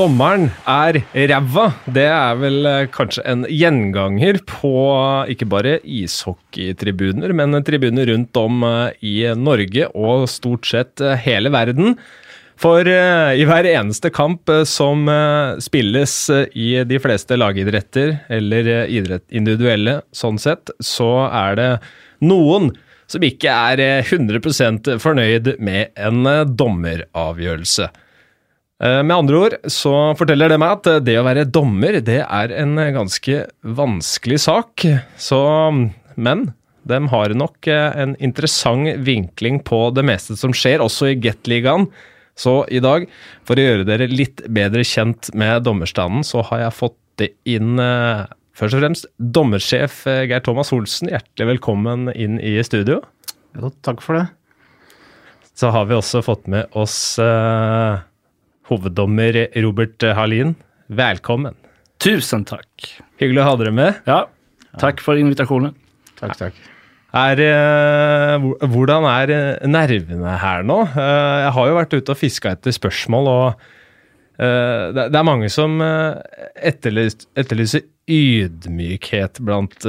Dommeren er ræva. Det er vel eh, kanskje en gjenganger på ikke bare ishockeytribuner, men tribuner rundt om eh, i Norge og stort sett eh, hele verden. For eh, i hver eneste kamp eh, som eh, spilles eh, i de fleste lagidretter, eller eh, idrett individuelle sånn sett, så er det noen som ikke er eh, 100% fornøyd med en eh, dommeravgjørelse. Eh, Med andre ord så forteller det meg at eh, det å være dommer, det er en ganske vanskelig sak. Så, men de har nok eh, en interessant vinkling på det meste som skjer, også i Gateligaen. Så i dag, for å gjøre dere litt bedre kjent med dommerstanden, så har jeg fått inn først og fremst dommersjef Geir Thomas Olsen. Hjertelig velkommen inn i studio. Jo, takk for det. Så har vi også fått med oss eh, hoveddommer Robert Hallin, Velkommen. Tusen takk. Hyggelig å ha dere med. Ja, takk for invitasjonen. Takk, takk. Er, eh, hvordan er eh, nervene her nå? Eh, jeg har jo vært ute og fiska etter spørsmål, og eh, det, er mange som etterlyser ydmykhet blant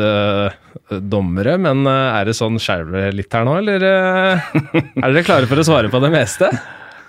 dommere. Men er det sånn skjelver litt her nå, eller er dere klare for å svare på det meste?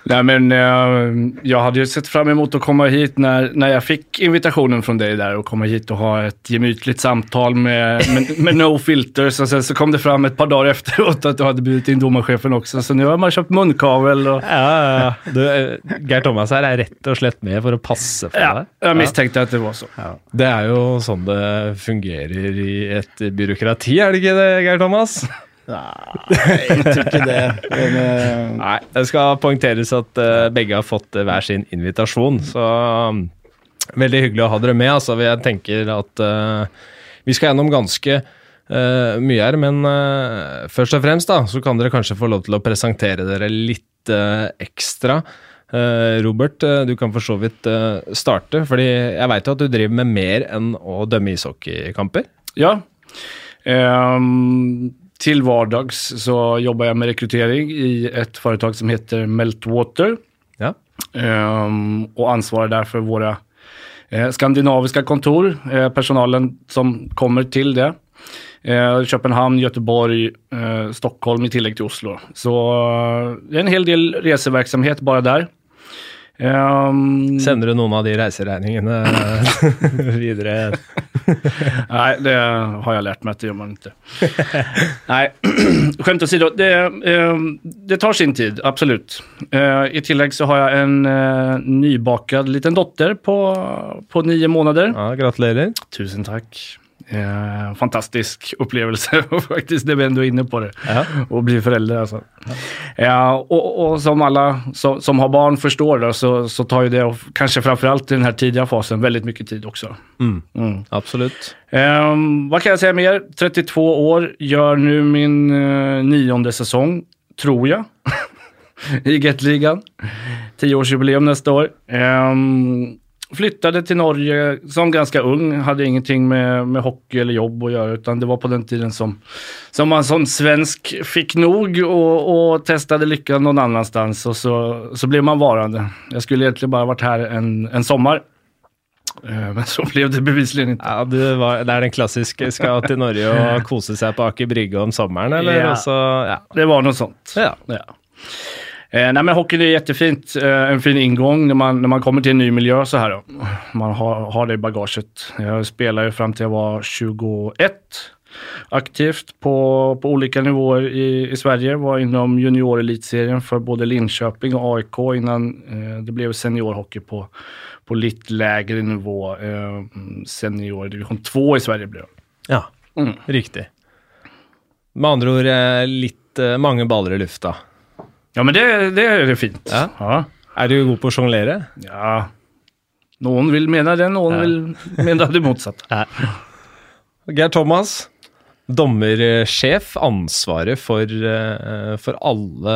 Nej, men, uh, jag hade ju sett fram emot att komma hit när, när jag fick invitationen från dig där och komma hit och ha ett gemytligt samtal med, med, med no filters och sen så kom det fram ett par dagar efteråt att du hade bjudit in domarchefen också. Så nu har man köpt munkavel och Ja, ja, ja. Du, eh, Geir Thomas her er rett og slett med for å passe på ja, deg. jag misstänkte att det var så. Det er jo sånn det fungerer i et byråkrati, er det ikke det, Geir Thomas? Nei, jeg tror ikke det. Men, uh... Nei, det skal poengteres at uh, begge har fått uh, hver sin invitasjon, så um, veldig hyggelig å ha dere med. Altså, jeg tenker at vi skal gjennom ganske eh, mye her, men først og fremst da, så kan dere kanskje få lov til å presentere dere litt ekstra. Eh, Robert, du kan for så vidt starte, fordi jeg veit jo at du driver med mer enn å dømme ishockeykamper. Ja. Ehm, till hverdags så jobber jeg med rekrytering i et företag som heter Meltwater. Ja. Um, og ansvarar der for våre eh, skandinaviske kontor, eh, personalen som kommer til det. Eh, Köpenhamn, Göteborg, eh, Stockholm i tillegg til Oslo. Så eh, det er en hel del reseverksamhet bare der. Um, Sender du noen av de reiseregningene videre? Nej, det har jeg lært meg att det gjør man ikke. Nei, skämt åsido. Det, eh, det tar sin tid, absolut. Eh, I tillegg så har jeg en nybakt nybakad liten dotter på, på nio månader. Ja, gratulerer. Tusen tack. Eh, fantastisk opplevelse, faktisk, det vi er inne på det. Ja. Å bli förälder altså. Ja, Eh, og, og, som alle som, som har barn forstår, da, så, så tar jo det, kanskje framfor alt i den här tidiga fasen, veldig mye tid også. Mm. Mm. Absolutt. Eh, vad kan jeg si mer? 32 år, gjør nu min eh, nionde säsong, tror jeg, i Gateligaen. Tiårsjubileum neste år. Ehm, flyttade til Norge som ganske ung, Hadde ingenting med, med hockey eller jobb å gjøre. utan det var på den tiden som, som man som svensk fikk nog og testet testade noen annen annanstans Og så, så ble man varande. Jeg skulle egentlig bare vært her en, en sommar. Eh, Men så ble det beviselig ikke. Ja, du var, det er den klassiske skal til Norge og kose seg på Aker Brygge om sommeren, eller? Ja. Så, ja. Det var noe sånt. Ja. Ja. Eh, nej men hockeyn är jättefint, eh, en fin ingång när man, när man kommer till en ny miljö så här. Då. Man har, har det i bagaget. Jag spelade ju fram till jag var 21 aktivt på, på olika nivåer i, i Sverige. Var inom juniorelitserien för både Linköping och AIK innan eh, det blev seniorhockey på, på lite lägre nivå. Eh, senior division 2 i Sverige blev ja. Mm. Riktig. Med andre ord eh, litt mange baller i lufta. Ja men det, det er fint. Ja. ja. Er du god på å sjonglere? Ja, noen vil mene det, noen Ja. vil mene det motsatte. Geir Thomas, dommersjef. Ansvaret for, eh, for alle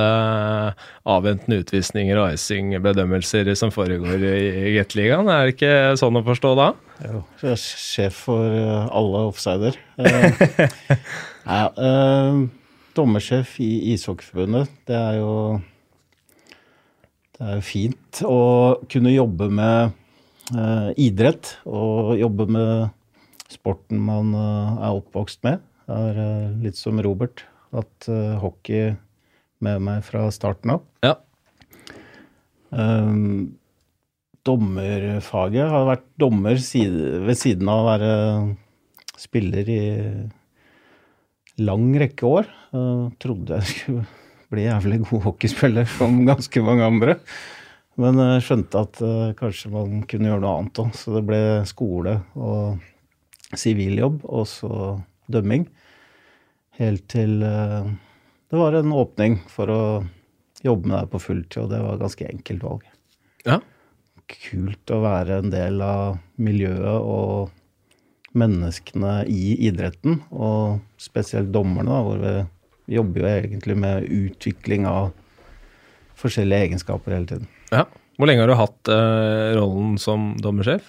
avventende utvisninger og icing-bedømmelser som foregår i Gateligaen. Er det ikke sånn å forstå da? jo, sjef for eh, alle offsider. Eh, nei, eh, dommersjef i Ishockeyforbundet, det er jo Det er jo fint å kunne jobbe med eh, idrett og jobbe med sporten man eh, er oppvokst med. Jeg er eh, litt som Robert, at eh, hockey med meg fra starten av. Ja. Um, dommerfaget har vært dommer side, ved siden av å være spiller i lang rekke år. Uh, trodde jeg skulle bli jævlig god hockeyspiller som ganske mange andre. Men jeg skjønte at uh, kanskje man kunne gjøre noe annet òg. Så det ble skole og siviljobb, og så dømming. Helt til uh, det var en åpning for å jobbe med det på fulltid, og det var ganske enkelt valg. Ja. Kult å være en del av miljøet og menneskene i idretten, og spesielt dommerne, da, hvor vi jobber jo egentlig med utvikling av forskjellige egenskaper hele tiden. ja. Hvor lenge har du hatt eh, rollen som dommersjef?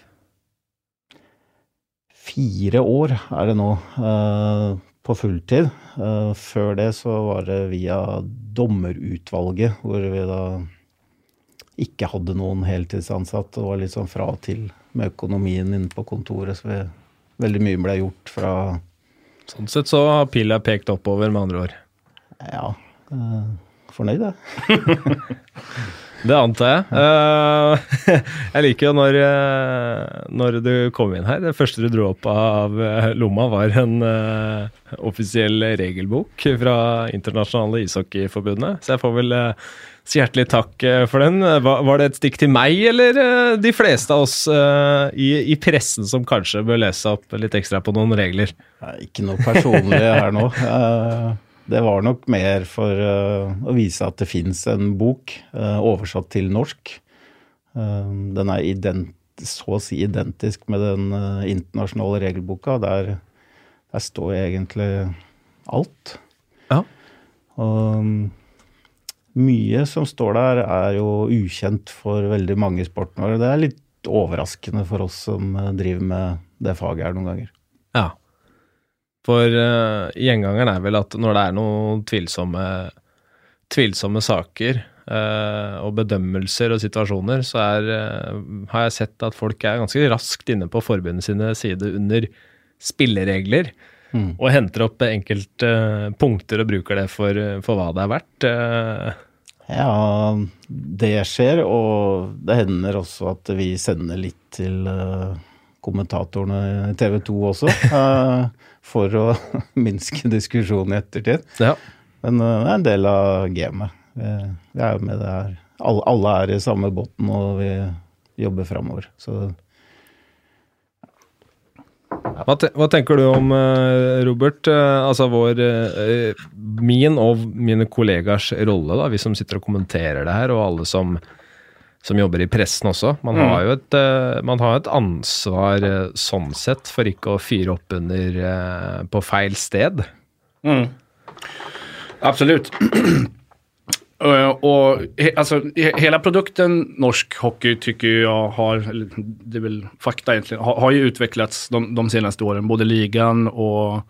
Fire år er det nå eh, på fulltid. Eh, før det så var det via dommerutvalget, hvor vi da ikke hadde noen heltidsansatt. Det var litt sånn fra og til med økonomien inne på kontoret, så vi, veldig mye ble gjort fra Sånn sett så har pila pekt oppover, med andre ord. Ja, eh, fornøyd, jeg. Det antar jeg. Eh, jeg liker jo når, eh, når du kom inn her. Det første du dro opp av lomma, var en offisiell regelbok fra Internasjonale ishockeyforbundet. Så jeg får vel si hjertelig takk for den. Var, var det et stikk til meg, eller de fleste av oss i, i pressen som kanskje bør lese opp litt ekstra på noen regler? Ikke noe personlig her nå. Det var nok mer for eh, å vise at det fins en bok eh, oversatt til norsk. Eh, Den er ident, så å si identisk med den internasjonale regelboka. Der, der står egentlig alt. Ja. Og mm, mye som står der, er jo ukjent for veldig mange i sporten vår. Det er litt overraskende for oss som driver med det faget her noen ganger. For uh, gjengangeren er vel at når det er noen tvilsomme, tvilsomme saker uh, og bedømmelser og situasjoner, så er, uh, har jeg sett at folk er ganske raskt inne på forbundet sine side under spilleregler. Mm. Og henter opp enkelte punkter og bruker det for, for hva det er verdt. Ja, det skjer, og det hender også at vi sender litt til kommentatorene i TV 2 også, for å minske diskusjonen i ettertid. ja. Men eh, det er en del av gamet. Vi, vi er jo med det her. Alle, alle er i samme båten, og vi jobber framover. Så Hva, te hva tenker du om, eh, Robert, eh, altså vår, eh, min og mine kollegers rolle, da, vi som sitter og kommenterer det her, og alle som, som jobber i pressen også. Man har jo et, eh, man har et ansvar eh, sånn sett for ikke å fyre opp under eh, på feil sted. Mm. Absolut. Eh, og he, altså, he, hela produkten norsk hockey tycker jag har, det är väl fakta egentligen, har, har ju utvecklats de, de senaste åren. Både ligan och,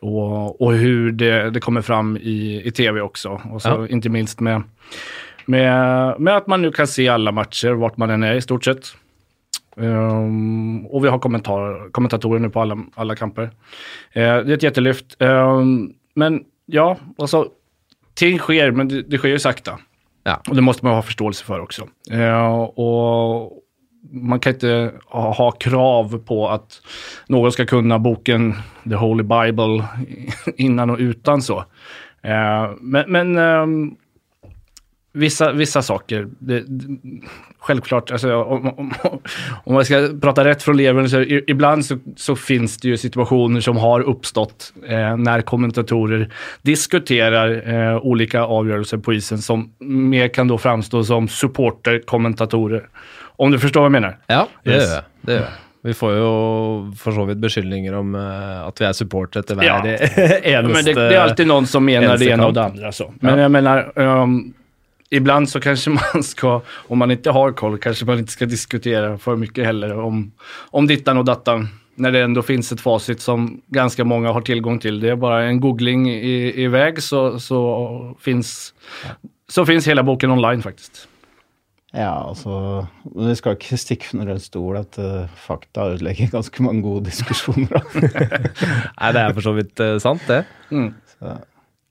och, och hur det, det kommer fram i, i tv också. Och så Ja. inte minst med, med, med at man nu kan se alle matcher vart man än är i stort sett. Um, og vi har kommentar, kommentatorer nu på alle, alle kamper. Uh, det er et jättelyft. Um, men ja, altså, ting sker, men det, det sker ju sakta. Ja. Och det måste man ha forståelse for også. Uh, og man kan ikke ha, ha krav på at noen skal kunne boken The Holy Bible innan og utan så. Uh, men men ehm, vissa, vissa saker, det, självklart, alltså, om, om, om man ska prata rätt från levern, så ibland så, så finns det ju situationer som har uppstått eh, när kommentatorer diskuterar eh, olika avgörelser på isen som mer kan då framstå som supporterkommentatorer. Om du förstår vad jag menar? Ja, det Yes. gjør jeg. Det. Vi får jo for så vidt beskyldninger om uh, at vi er supportere til hver Ja. eneste Men det, det er alltid noen som mener det ene og det andre. Så. Men Ja. jeg mener ehm, ibland så kanske man ska, om man inte har koll, kanske man inte ska diskutera för mycket heller om, om dittan och dattan. När det ändå finns ett facit som ganska många har tillgång till. Det är bara en googling i, iväg så, så, finns, så finns hela boken online faktiskt. Ja, altså Men vi skal ikke stikke under en stol at uh, fakta ødelegger ganske mange gode diskusjoner. Nei, det er for så vidt uh, sant, det. Mm. Så,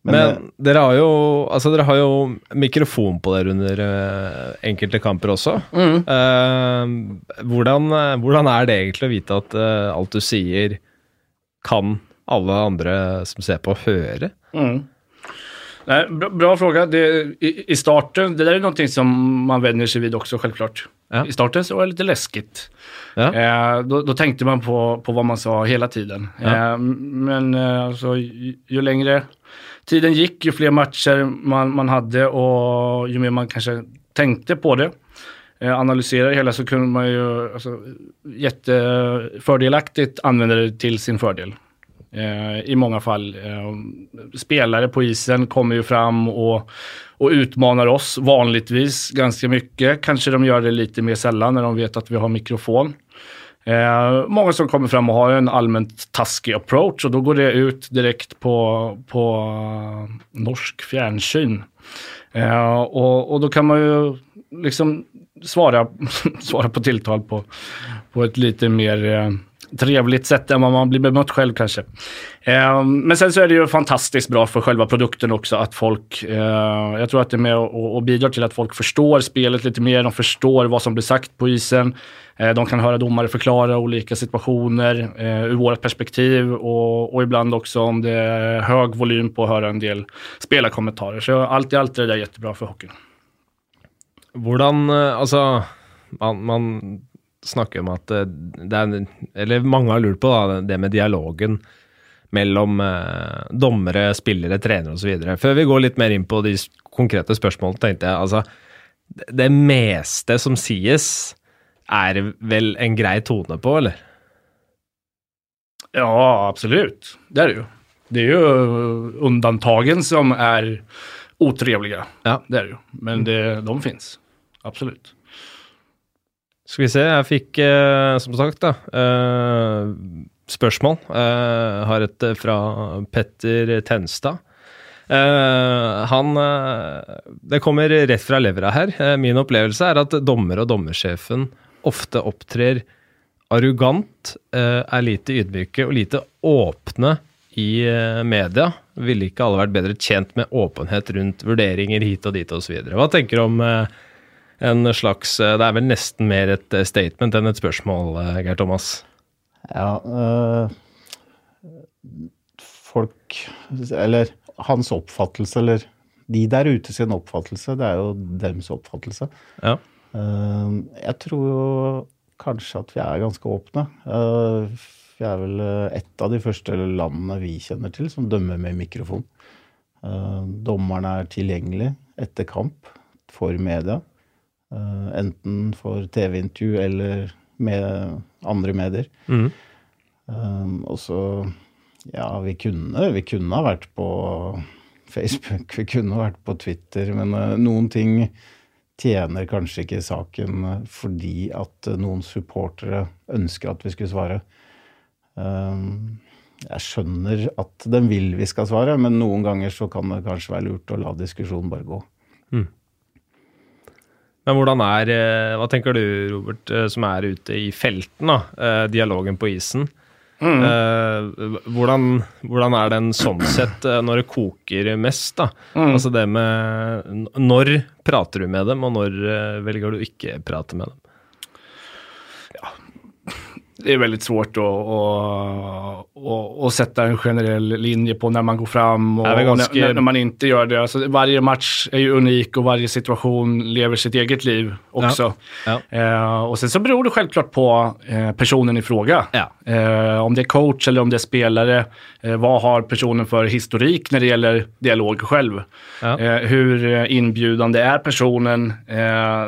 Men, men eh, dere, har jo, altså, dere har jo mikrofon på dere under uh, enkelte kamper også. Mm. Uh, hvordan, eh, hvordan er det egentlig å vite at uh, alt du sier, kan alle andre som ser på, høre? Mm. Nei, bra, bra fråga. Det, i, I starten, det där är någonting som man vänjer sig vid också självklart. Ja. I starten så var det lite läskigt. Ja. Eh, då, då tänkte man på, på vad man sa hela tiden. Ja. Eh, men eh, alltså, ju, ju längre tiden gikk, jo flere matcher man, man hadde, og jo mer man kanskje tenkte på det, eh, analysera det hele, så kunne man jo altså, Kjempefordelaktig anvende det til sin fordel. Eh, I mange fall. Eh, spelare på isen kommer jo fram og, og utfordrer oss vanligvis ganske mye. Kanskje de gjør det litt mer sjelden når de vet at vi har mikrofon. Eh, mange som kommer fram og har en allmänt taskig approach og da går det ut direkt på, på eh, norsk fjernsyn. Eh, og, og da kan man jo liksom svara, svare på tiltale på, på et litt mer eh, trevligt sätt än vad man blir bemött själv kanske. Eh, men sen så är det ju fantastiskt bra för själva produkten också att folk, eh, jag tror att det är med och, och bidrar till att folk förstår spelet lite mer, de förstår vad som blir sagt på isen. Eh, de kan höra domare förklara olika situationer eh, ur vårt perspektiv och, och ibland också om det är hög volym på att höra en del spelarkommentarer. Så allt i allt är det där jättebra för hockeyn. Hvordan eh, Altså, man, man snakker om at eh, det er Eller mange har lurt på da, det med dialogen mellom eh, dommere, spillere, trenere osv. Før vi går litt mer inn på de konkrete spørsmålene, tenkte jeg altså det- meste som sies, er vel en grei tone på, eller? Ja, absolutt. Det er det jo. Det er jo undantagen som er utrivelige. Ja. Det er det jo. Men det, de fins. Absolut. Skal vi se, jeg fikk eh, som sagt da eh, spørsmål. Jeg har et eh, fra Petter Tenstad. Eh, han eh, Det kommer rett fra levra her. Eh, min opplevelse er at dommer og dommersjefen ofte opptrer arrogant, eh, er lite ydmyke og lite åpne i eh, media. Ville ikke alle vært bedre tjent med åpenhet rundt vurderinger hit og dit osv. Hva tenker du om eh, en slags eh, Det er vel nesten mer et eh, statement enn et spørsmål, eh, Geir Thomas. ja Folk Eller hans oppfattelse, eller de der ute sin oppfattelse, det er jo dems oppfattelse. Ja. Jeg tror jo kanskje at vi er ganske åpne. Vi er vel et av de første landene vi kjenner til som dømmer med mikrofon. Dommerne er tilgjengelig etter kamp for media. Eh, enten for TV-intervju eller med andre medier. Mm. Um, og så Ja, vi kunne, vi kunne ha vært på Facebook, vi kunne ha vært på Twitter, men uh, noen ting tjener kanskje ikke saken fordi at uh, noen supportere ønsker at vi skulle svare. Um, jeg skjønner at den vil vi skal svare, men noen ganger så kan det kanskje være lurt å la diskusjonen bare gå. Men hvordan er eh, Hva tenker du, Robert, eh, som er ute i felten, da? Eh, Dialogen på isen. Mm. hvordan, hvordan er den sånn sett når det koker mest, da? Altså det med Når prater du med dem, og når velger du ikke prate med dem? Det är väldigt svårt att, att, att, att sätta en generell linje på när man går fram och, Ja, ganska- när, när man inte gör det. Alltså, varje match är ju unik och varje situation lever sitt eget liv också. Ja. Eh, och sen så beror det självklart på eh, personen i fråga. Ja. Eh, om det är coach eller om det är spelare. Eh, vad har personen för historik när det gäller dialog själv? Ja. Eh, hur eh, inbjudande är personen eh,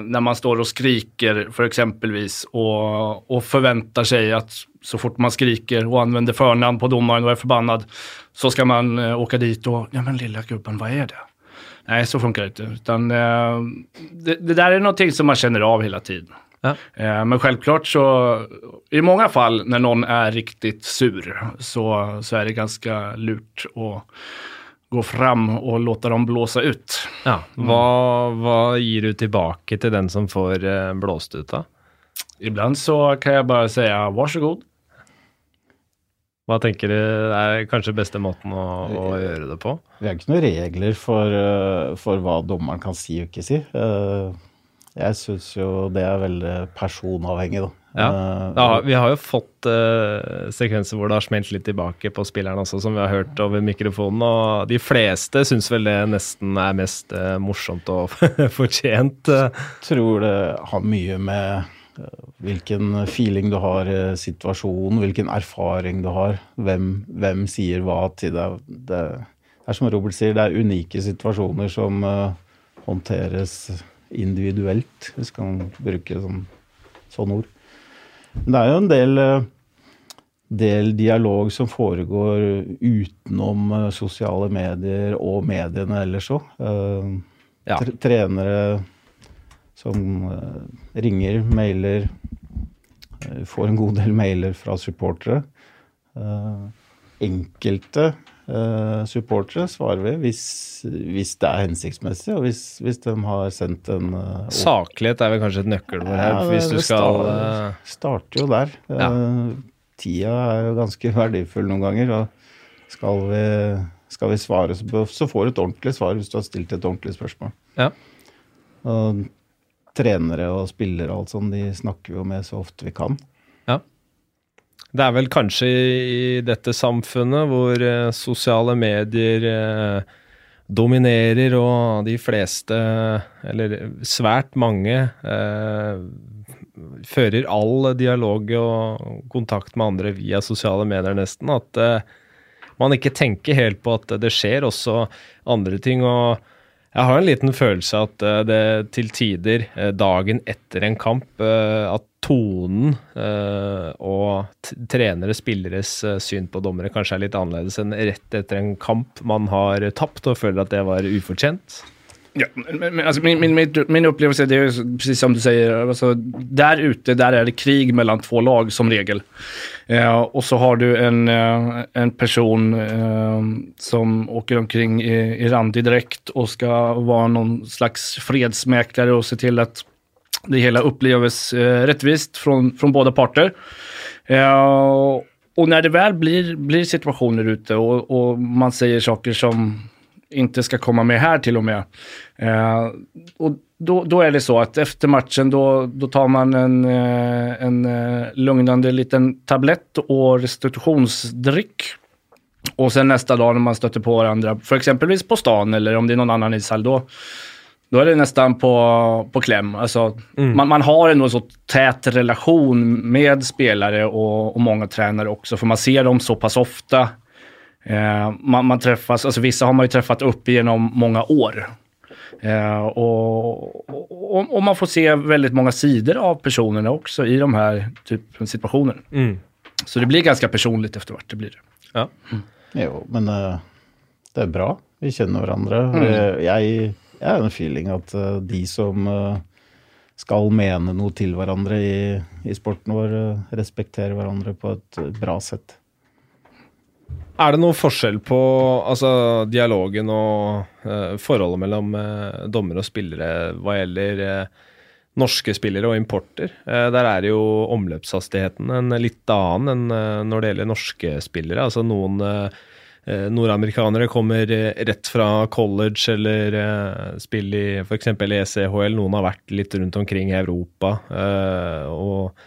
när man står och skriker för exempelvis och, och förväntar sig att så fort man skriker och använder förnamn på domaren och är förbannad så ska man eh, åka dit och, ja men lilla gubben, vad är det? Nej, så funkar det inte. Utan, eh, det, det där är någonting som man känner av hela tiden. Ja. Eh, Men självklart så, i många fall när någon är riktigt sur så, så är det ganska lurt att gå fram och låta dem blåsa ut. Ja, hva, hva gir du tilbake til den som får eh, blåst ut da? Ibland så kan jeg jag vær så varsågod. Hva tenker du er kanskje beste måten å, å gjøre det på? Vi har ikke noen regler for, eh, for hva dommeren kan si og ikke si. Eh, Jeg syns jo det er veldig personavhengig, da. Ja. Eh, Ja, vi har jo fått eh, sekvenser hvor det har smelt litt tilbake på spilleren også, som vi har hørt over mikrofonen. Og de fleste syns vel det nesten er mest eh, morsomt og fortjent. Jeg tror det har mye med eh, hvilken feeling du har i situasjonen, hvilken erfaring du har, hvem, hvem sier hva til deg. Det, det er som Robert sier, det er unike situasjoner som uh, håndteres individuelt, hvis man kan bruke sånn, sånn ord. Men det er jo en del, eh, del dialog som foregår utenom eh, sosiale medier og mediene ellers òg. Ja. Trenere som eh, ringer, mailer, eh, får en god del mailer fra supportere. Eh, enkelte supportere svarer vi hvis, hvis det er hensiktsmessig, og hvis, hvis de har sendt en Saklighet er vel kanskje et nøkkelord her, Ja, hvis du skal sta- starter jo der. Ja. Tida er jo ganske verdifull noen ganger. og Skal vi, skal vi svare, så så får du et ordentlig svar hvis du har stilt et ordentlig spørsmål. Ja. Og trenere og spillere og alt sånt, de snakker vi jo med så ofte vi kan. Ja. Det er vel kanskje i dette samfunnet hvor eh, sosiale medier eh, dominerer, og de fleste, eller svært mange, eh, fører all dialog og kontakt med andre via sosiale medier, nesten. At eh, man ikke tenker helt på at det skjer også andre ting. og jeg har en liten følelse at eh, det til tider, eh, dagen etter en kamp, eh, at tonen og trenere, spilleres syn på dommere kanskje er litt annerledes enn rett etter en kamp man har tapt og føler at det var ufortjent. Ja, men, men, altså, min, min, min, upplevelse det är precis som du sier, Alltså, der ute där är det krig mellom två lag som regel. Eh, og så har du en, eh, en person eh, som åker omkring i, i randig dräkt och ska vara någon slags fredsmäklare og se til at det hele oppleves eh, rättvist från, från parter. Eh, og når det väl blir, blir situationer ute og, og man sier saker som inte ska komma med här till och med. Eh, och då, då är det så att efter matchen då, då tar man en, eh, en eh, lugnande liten tablett och restitutionsdryck. Och sen nästa dag när man stöter på varandra, för exempelvis på stan eller om det är någon annan ishall, då, då är det nästan på, på kläm. Alltså, man, man har ändå en så tät relation med spelare och, och många tränare också, för man ser dem så pass ofta. Eh, man, man träffas, alltså vissa har man ju träffat upp genom många år. Eh, och, och, och man får se väldigt många sidor av personerna också i de här typen av situationer. Så det blir ganska personligt efter vart det blir. Ja. Jo, men uh, det er bra. Vi kjenner hverandre. Mm. Eh, Jeg, jeg har en feeling at uh, de som uh, skal mene noe til hverandre i, i sporten vår, eh, respekterer hverandre på et eh, bra sett. Er det noen forskjell på altså, dialogen og uh, forholdet mellom uh, dommer og spillere hva gjelder uh, norske spillere og importer? Der er jo omløpshastigheten en litt annen enn når det gjelder norske spillere. Altså noen nordamerikanere kommer rett fra college eller eh, spiller i f.eks. ECHL. Noen har vært litt rundt omkring i Europa. og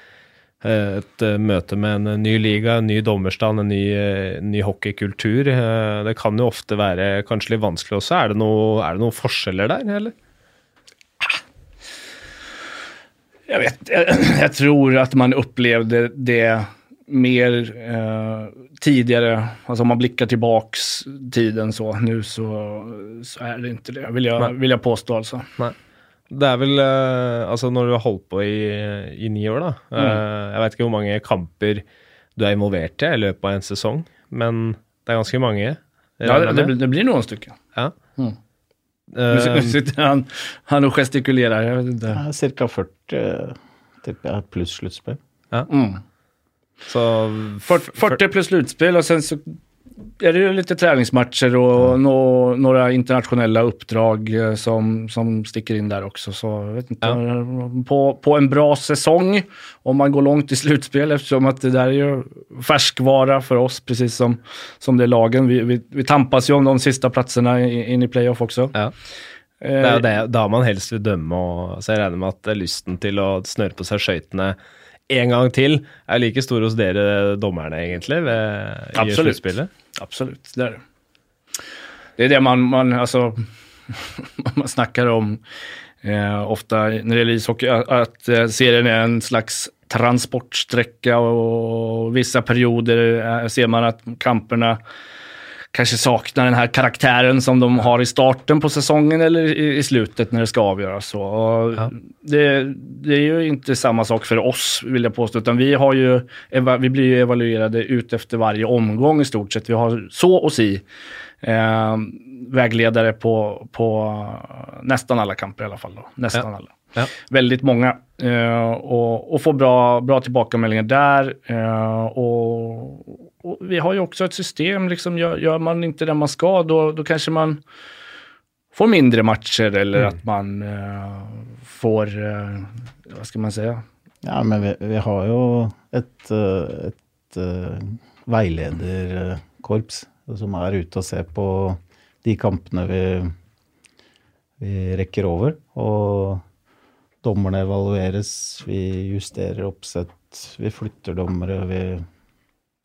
et eh, møte med en ny liga, en ny dommerstand, en ny, eh, ny hockeykultur. Eh, Det kan jo ofte være kanskje litt vanskelig også. Er det, noe, er det noen forskjeller der, eller? Jeg vet, jeg, jeg tror at man opplevde det mer eh, tidligere. Altså om man blikker tilbake tiden så, nå så, så er det ikke det, vil jeg, vil jeg påstå altså. Nei. Det er vel eh, Altså, når du har holdt på i, i ni år, da eh, Jeg vet ikke hvor mange kamper du er involvert i i løpet av en sesong, men det er ganske mange. Ja, det, det, blir- det blir några stycken. Ja. Mm. Sitter han, han gestikulerer jag vet inte. Ca. 40 eh, tipper jeg, pluss sluttspill. Mm. så 40, pluss sluttspill, og sen så är det lite träningsmatcher och nå, några internationella uppdrag eh, som, som sticker in där också. Så jag vet inte, på, på en bra säsong, om man går långt i slutspel, eftersom att det där är ju färskvara för oss, precis som, som det är lagen. Vi, vi, vi tampas ju om de sista platserna in i playoff också. Ja. Det er jo det, da man helst vil dømme, og så jeg regner med at lysten til å snøre på seg skøytene en gang til er like stor hos dere dommerne, egentlig, ved, i Absolutt. sluttspillet. Absolut, det är det. Det är det man, man, alltså, man snackar om eh, ofta när det gäller ishockey, att, eh, serien är en slags transportsträcka och vissa perioder eh, ser man att kamperna kanske saknar den här karaktären som de har i starten på säsongen eller i, i slutet när det ska avgöras. Så, Ja. det, det är ju inte samma sak för oss vill jag påstå, utan vi, har ju, vi blir ju evaluerade ut efter varje omgång i stort sett. Vi har så och si eh, vägledare på, på nästan alla kamper i alla fall. Då. Nästan Ja. alla. Ja. Väldigt många. Eh, och, och få bra, bra tillbakameldingar där. Eh, och, och vi har ju också ett system, liksom, gör, gör man inte det man ska, då, då kanske man får mindre matcher eller Mm. att man uh, får, uh, vad ska man säga? Ja, men vi, vi har jo et, uh, ett uh, veilederkorps som er ute og ser på de kampene vi, vi rekker over. Og dommerne evalueres, vi justerer oppsett, vi flytter dommere, vi,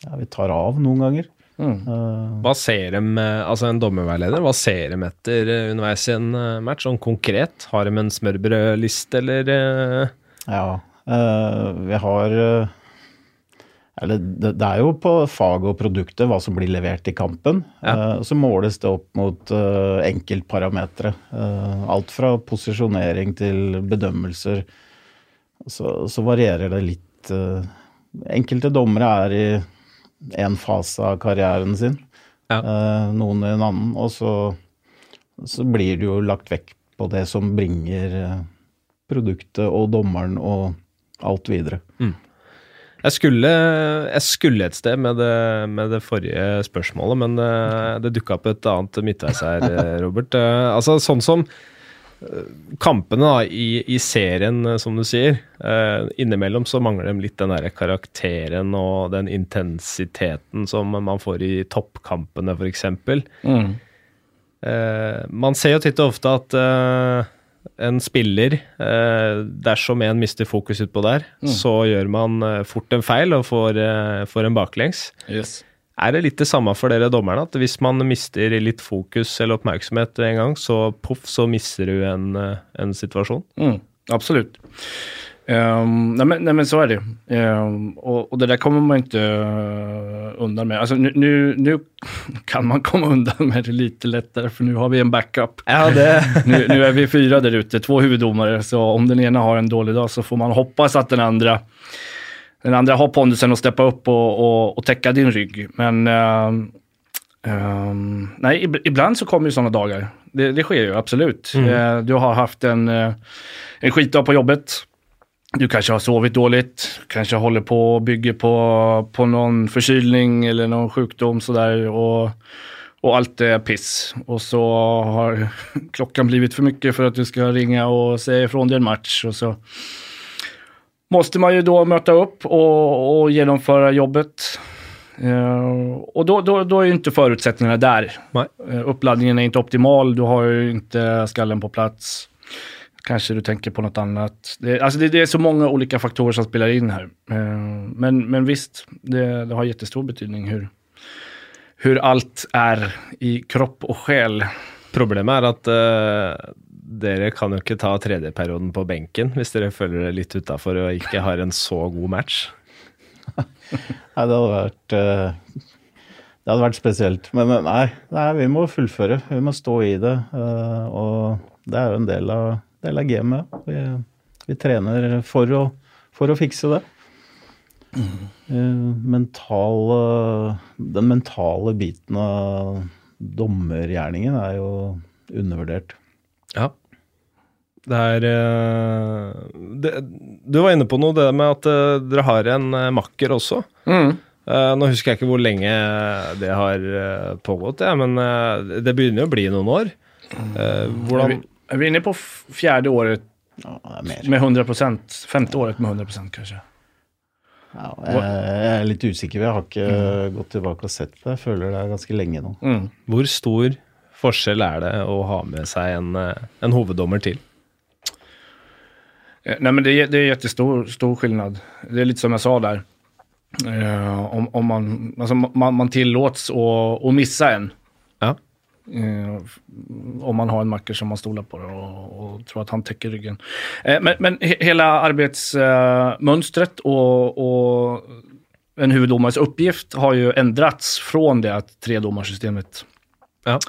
ja, vi tar av noen ganger. Mm. Eh, Hva ser de, eh, altså en dommerveileder, hva ser de etter eh, underveis i en match? Sånn konkret, har de en smørbrødliste, eller? Ja, eh, vi har eller det, er jo på faget og produktet hva som blir levert i kampen. Ja. Eh, så måles det opp mot enkeltparametere. Alt fra posisjonering til bedømmelser. Så, så varierer det litt. enkelte dommere er i en fase av karrieren sin, Ja. eh, noen i en annen. Og så, så blir det jo lagt vekk på det som bringer eh, produktet og dommeren og alt videre. Jeg skulle, jeg skulle et sted med det, med det forrige spørsmålet, men det, det dukka opp et annet midtveis her, eh, Robert. Eh, Altså sånn som eh, kampene da, i, i serien, eh, som du sier. eh, innimellom så mangler de litt den der karakteren og den intensiteten som man får i toppkampene, f.eks. Mm. Eh, man ser jo titt og ofte at eh, en spiller, eh, dersom en mister fokus utpå der, så gjør man eh, fort en feil og får, får en baklengs. Yes. Er det litt det samme for dere dommerne, at hvis man mister litt fokus eller oppmerksomhet en gang, så poff, så mister du en, eh, en situasjon? Mm, absolut. Um, nej, men, nej men så er det. jo. Um, og, og, det der kommer man ikke eh, undan med. Altså, nu kan man komme undan med det litt lettere, for nå har vi en backup. Ja, det Nu, nu är vi fyra der ute, to hoveddommere, Så om den ene har en dårlig dag så får man hoppas at den andra, den andra har pondusen att steppa upp och, och, och täcka din rygg. Men ehm, um, nej, ibland så kommer ju sådana dagar. Det, det sker ju absolut. Eh, du har haft en, uh, en skitdag på jobbet. Du kanske har sovit dåligt, kanske håller på och bygger på, på någon förkylning eller någon sjukdom sådär. Och, och allt är piss. Och så har klockan blivit för mycket för att du ska ringa och säga ifrån dig en match. Och så måste man ju då möta upp och, och genomföra jobbet. Uh, och då, då, då är ju inte förutsättningarna där. Nej. Eh, uppladdningen är inte optimal, du har ju inte skallen på plats. Kanske du tänker på något annat. Det, alltså det, det är så många olika faktorer som spelar in här. Uh, men, men visst, det, det har jättestor betydning hur, hur allt är i kropp og sjel. Problemet er at eh, dere kan jo ikke ta tredjeperioden på benken hvis dere føler dere litt utafor og ikke har en så god match. Nei, det hadde vært eh, Det hadde vært spesielt. Men nei, nei, vi må fullføre. Vi må stå i det. eh, Og det er jo en del av, del av gamet. Vi, vi trener for å, for å fikse det. Mm. Mental, den mentale biten av dommergjerningen er jo undervurdert. Ja. Det er eh, det, Du var inne på noe, det med at eh, dere har en eh, makker også. Mm. Eh, nå husker jeg ikke hvor lenge det har pågått, ja, men det begynner jo å bli noen år. Hvordan vi, er vi inne på fjerde året Ja, det mer. med 100% Femte året med 100% kanskje? Ja, jeg, er litt usikker. Jeg har ikke gått tilbake og sett på det. Jeg føler det er ganske lenge nå. Mm. Hvor stor forskjell er det å ha med seg en, en hoveddommer til? Eh, Nej, men det, är- det är jättestor stor skillnad. Det är lite som jag sa där. Eh, om, om man, alltså man, man tillåts att, att missa en. Ja. Eh, om man har en macker som man stolar på och, och tror att han täcker ryggen. Eh, men, men he, hela arbetsmönstret och, och en huvuddomares uppgift har ju ändrats från det att tredomarsystemet Ja.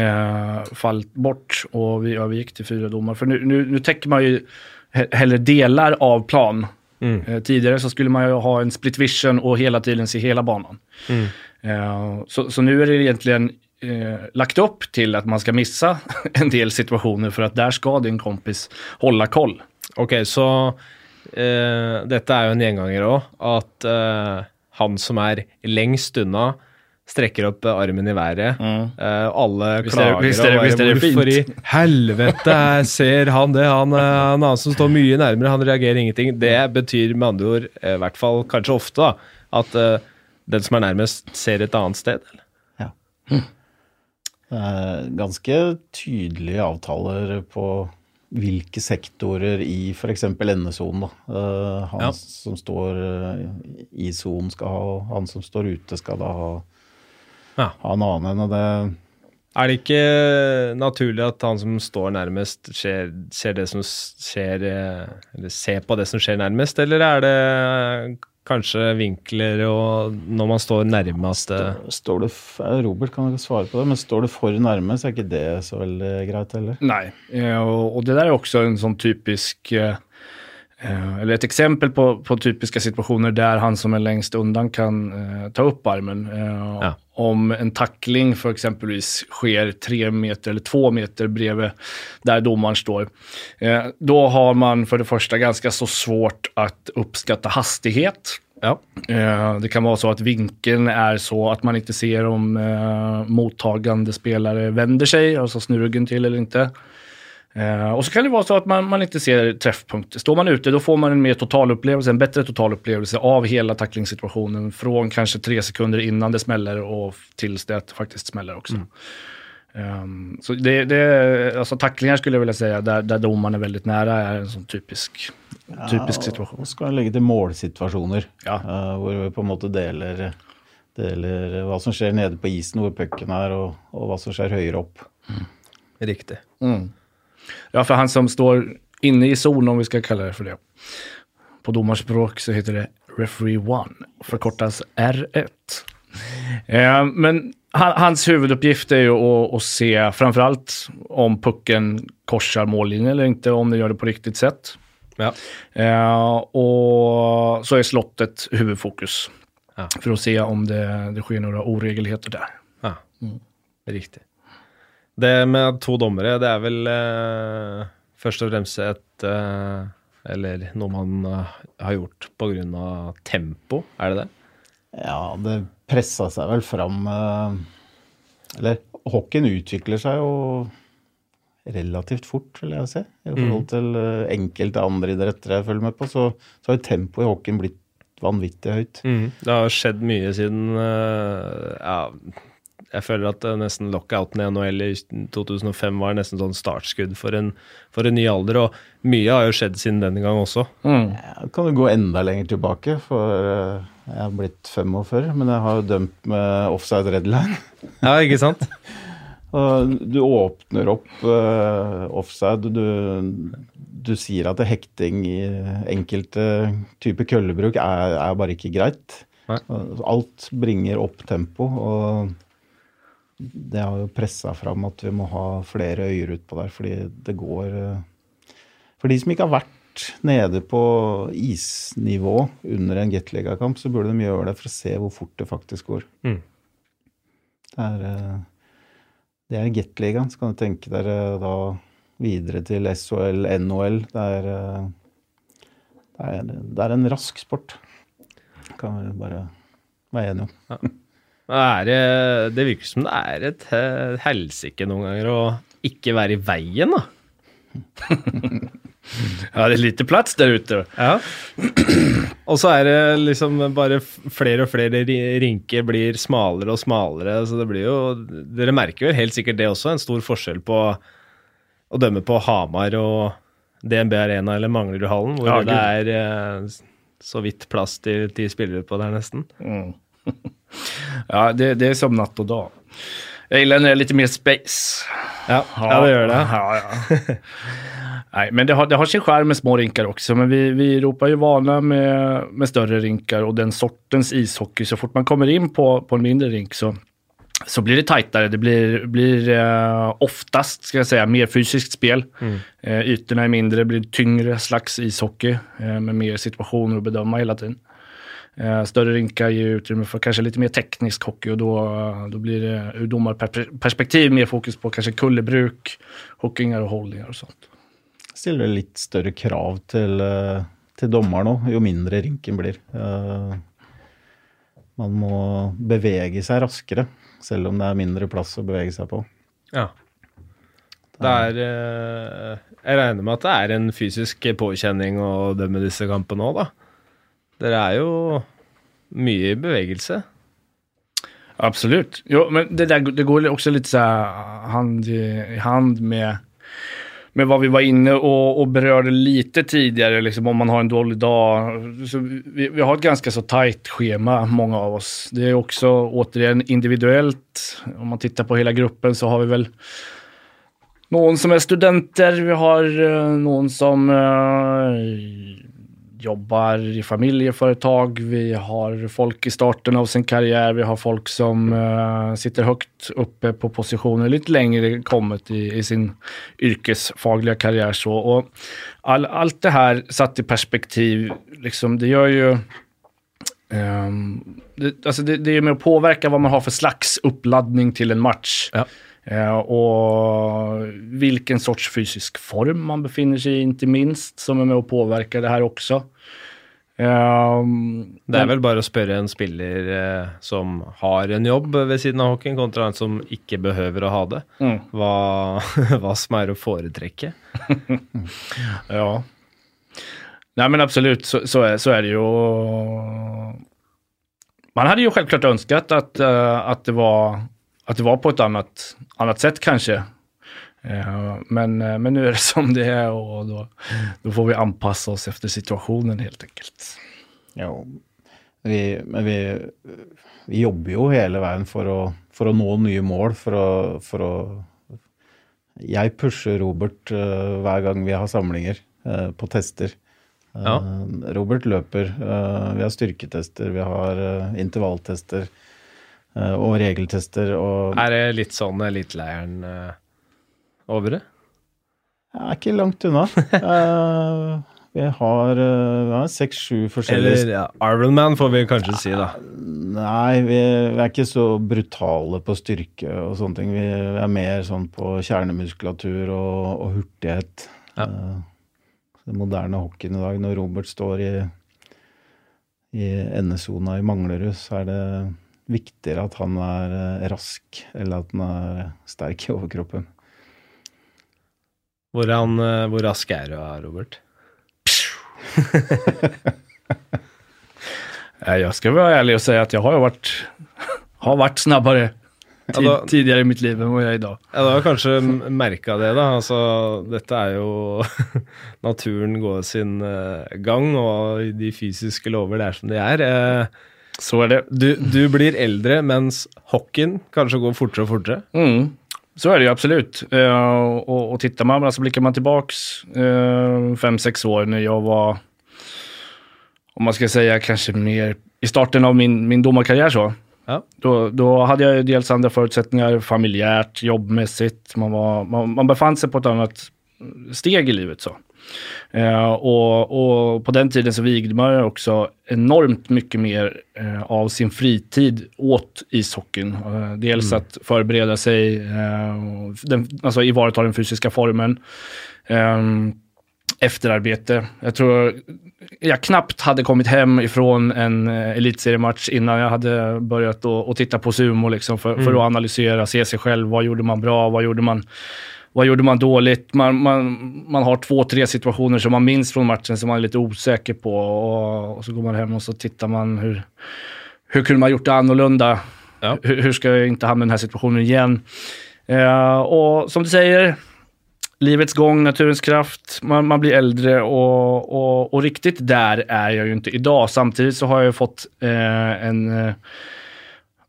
eh, fallit bort och vi övergick till fyra domar. För nu, nu, nu täcker man ju he- hellre delar av plan. Mm. Eh, tidigare så skulle man ju ha en split vision och hela tiden se hela banan. Mm. Eh, så, så nu är det egentligen eh, lagt upp till att man ska missa en del situationer för att där ska din kompis hålla koll. Ok, så eh, detta er jo en gjenganger òg, at eh, han som er lengst unna, strekker opp eh, armen i været. Eh, alle er klager visst er det- og bare, Hvorfor i helvete ser han det? Han, eh, han annen som står mye nærmere, han reagerer ingenting. Det betyr med andre ord, i hvert fall kanskje ofte, da, at uh, den som er nærmest, ser et annet sted. Eller? Ja. Er ganske tydelige avtaler på hvilke sektorer i f.eks. endesonen. Han Ja. som står i sonen skal ha, han som står ute skal da ha, Ja. ha en annen enn det Er det ikke naturlig at han som står nærmest, ser, ser det som skjer eh, Eller ser på det som skjer nærmest, eller er det kanskje vinkler og når man står nærme at eh, Står det, eh, Robert kan ikke svare på det, men står du for nærme, så er ikke det så veldig greit heller. Nei, og, det der er også en sånn typisk, eh, eh, eller et eksempel på, på typiske situasjoner der han som er lengst undan kan eh, ta opp armen. Eh, Ja. Om en tackling för exempelvis sker tre meter eller två meter bredvid där domaren står. Eh, då har man för det första ganska så svårt att uppskatta hastighet. Ja. Eh, Det kan vara så att vinkeln är så att man inte ser om eh, mottagande spelare vänder sig, alltså snurrar ryggen till eller inte. Eh, och så kan det vara så att man, man inte ser träffpunkter. Står man ute då får man en mer totalupplevelse, en bättre totalupplevelse av hela tacklingssituationen från kanske tre sekunder innan det smäller och tills det faktiskt smäller också. Ehm, så det, det, alltså tacklingar skulle jag vilja säga, där, där domaren är väldigt nära, är en sån typisk, typisk situation. Og så skal jeg legge til målsituasjoner, Ja. uh, hvor vi på en måte deler, deler hva som skjer nede på isen, hvor pucken er, og, og hva som skjer høyere opp. Riktig. Mm. Ja, for han som står inne i sonen, om vi skal kalla det for det. På domarspråk så heter det referee one, forkortes R1. Eh, men han, hans huvuduppgift er jo å, å se framförallt om pucken korser mållinjen eller ikke, om den gjør det på riktig sett. Ja. Eh, og så er slottet huvudfokus. Ja. for å se om det, det skjer noen uregelheter der. Ja, riktig. Det med to dommere, det er vel eh, først og fremst et eh, Eller noe man eh, har gjort pga. tempo, er det det? Ja, det pressa seg vel fram eh, Eller hockeyen utvikler seg jo relativt fort, vil jeg si. I forhold til eh, enkelte andre idretter jeg følger med på, så, så har tempoet i hockeyen blitt vanvittig høyt. Det har skjedd mye siden eh, Ja, jeg føler at eh, nesten lockouten i NHL i 2005 var nesten sånn startskudd for en, for en ny alder, og mye har jo skjedd siden den gang også. Mm. Kan du gå enda lenger tilbake, for eh, jeg har blitt 45, men jeg har jo dømt med offside red line. Ja, ikke sant? Du åpner opp eh, offside, du, du sier at hekting i enkelte typer køllebruk er, er bare ikke greit. Nei. Alt bringer opp tempo, og det har jo pressa fram at vi må ha flere øyer utpå der, fordi det går eh, For de som ikke har vært nede på isnivå under en Gateliga-kamp, så burde de gjøre det for å se hvor fort det faktisk går. Mm. Det er eh, det er Gateligaen. Så kan du tenke dere da videre til SHL, NHL. Det er, eh, det er, det er en rask sport. Kan vi bare være enig om. Er det, det virker som det er et eh, helsike noen ganger å ikke være i veien, da. Ja, det er lite plass der ute. Ja. Og så er det liksom bare flere og flere ri- rinker blir smalere og smalere, så det blir jo Dere merker vel helt sikkert det også, en stor forskjell på å dømme på Hamar og DNB Arena eller Manglerudhallen, hvor Ja, det er eh, så vidt plass til ti spillere på der, nesten. Mm. ja, det, det er som natt og dag. Jeg gillar när det er litt mer space. Ja, ja det gjør det. Ja, ja. Nej, men det har, det har sin skärm med små rinkar också, men vi, vi i Europa är ju vana med, med större rinkar och den sortens ishockey. Så fort man kommer in på, på en mindre rink så, så blir det tajtare. Det blir, blir eh, oftast, ska jag säga, mer fysiskt spel. Eh, ytorna är mindre, blir tyngre slags ishockey eh, med mer situationer att bedöma hela tiden. Eh, större rinkar ger utrymme för kanske lite mer teknisk hockey och då, då blir det ur domarperspektiv mer fokus på kanske kullerbruk, hockeyingar och hållningar och sånt. Stiller det litt større krav til, eh, til dommer nå, jo mindre rinken blir. Eh, Man må bevege seg raskere, selv om det er mindre plass å bevege seg på. Ja. Det er Jeg regner med at det er en fysisk påkjenning å dømme disse kampene òg, da. Dere er jo mye i bevegelse. Absolut. Jo, men det, der, det går også litt hand i hand med, med hva vi var inne og, og berørte lite tidligere, liksom om man har en dårlig dag. Vi, vi har et ganske så tajt schema, mange av oss. Det er også återigen individuelt. Om man tittar på hele gruppen så har vi vel noen som er studenter, vi har noen någon som eh, jobbar i familjeföretag, vi har folk i starten av sin karriär, vi har folk som uh, sitter högt uppe på positioner, lite längre kommet i, i sin yrkesfagliga karriär. Så. Och all, allt det här satt i perspektiv, liksom, det gör ju um, det, alltså det, det är med att påverka vad man har för slags uppladdning till en match. Ja. Eh, hvilken sorts fysisk form man befinner seg i, ikke minst, som er med å påvirke det her også. Um, Det er vel bare å spørre en spiller eh, som har en jobb ved siden av hockeyen, kontra en som ikke behøver å ha det, Mm. hva, hva som er å foretrekke. Ja. Nei, men absolut, så, så, er, så er, det jo Man hadde jo selvklart ønsket at, at det, var, att det var på ett annat, annat sätt kanske. Eh, men, nå men nu är det som det är och då, då får vi anpassa oss efter situationen helt enkelt. Ja, vi, men vi, vi jobber jo hele veien for å, for å nå nye mål, for å, for å Jeg pusher Robert uh, hver gang vi har samlinger uh, på tester. Eh, Ja. Robert løper. eh, vi har styrketester, vi har eh, intervalltester eh, og regeltester. Og Er det litt sånn eliteleiren uh, over det? jeg er ikke langt unna. uh, vi har uh, seks-sju forskjellige Eller ja, Ironman får vi kanskje si, da. Nei, vi, vi er ikke så brutale på styrke og sånne ting. Vi er mer sånn på kjernemuskulatur og, og hurtighet. Ja. Uh, Den moderne hockeyen i dag, når Robert står i, i endesona i Manglerud, så er det viktigere at han er eh, rask, eller at han er sterk i overkroppen. Hvor, han, eh, hvor rask er du, Robert? jeg skal være ærlig og si at jeg har har vært, har vært snabbere tid, Ja, da, tidligere i mitt liv enn jeg er i dag. Ja, du har kanskje merka det, da. Altså, dette er jo Naturen går sin eh, gang, og de fysiske lover det er som de er. Eh, Så er det. du, du blir eldre, mens hockeyen kanskje går fortere og fortere. Mm. Så er det jo absolutt. Uh, og, og tittar man, så blikker man tilbake uh, fem-seks år når jeg var, om man skal si kanskje mer i starten av min, min dommerkarriere, så. Ja. Då, då hade jag dels andra förutsättningar familjärt, jobbmässigt. Man, var, man, man befann sig på ett annat steg i livet. så. Eh, och, och på den tiden så vigde man ju också enormt mycket mer eh, av sin fritid åt ishockeyn. Eh, dels att förbereda sig, eh, den, alltså ivarata den fysiska formen. Ehm, efterarbete. Jag tror jag knappt hade kommit hem ifrån en elitseriematch innan jag hade börjat att titta på sumo liksom för, mm. för, att analysera, se sig själv. Vad gjorde man bra? Vad gjorde man, vad gjorde man dåligt? Man, man, man har två, tre situationer som man minns från matchen som man är lite osäker på och, och så går man hem och så tittar man hur, hur kunde man gjort det annorlunda? Ja. Hur, hur, ska jag inte hamna i den här situationen igen? Eh, och som du säger, livets gång, naturens kraft, man, man blir äldre och, och, och, riktigt där är jag ju inte idag. Samtidigt så har jag fått eh, en eh,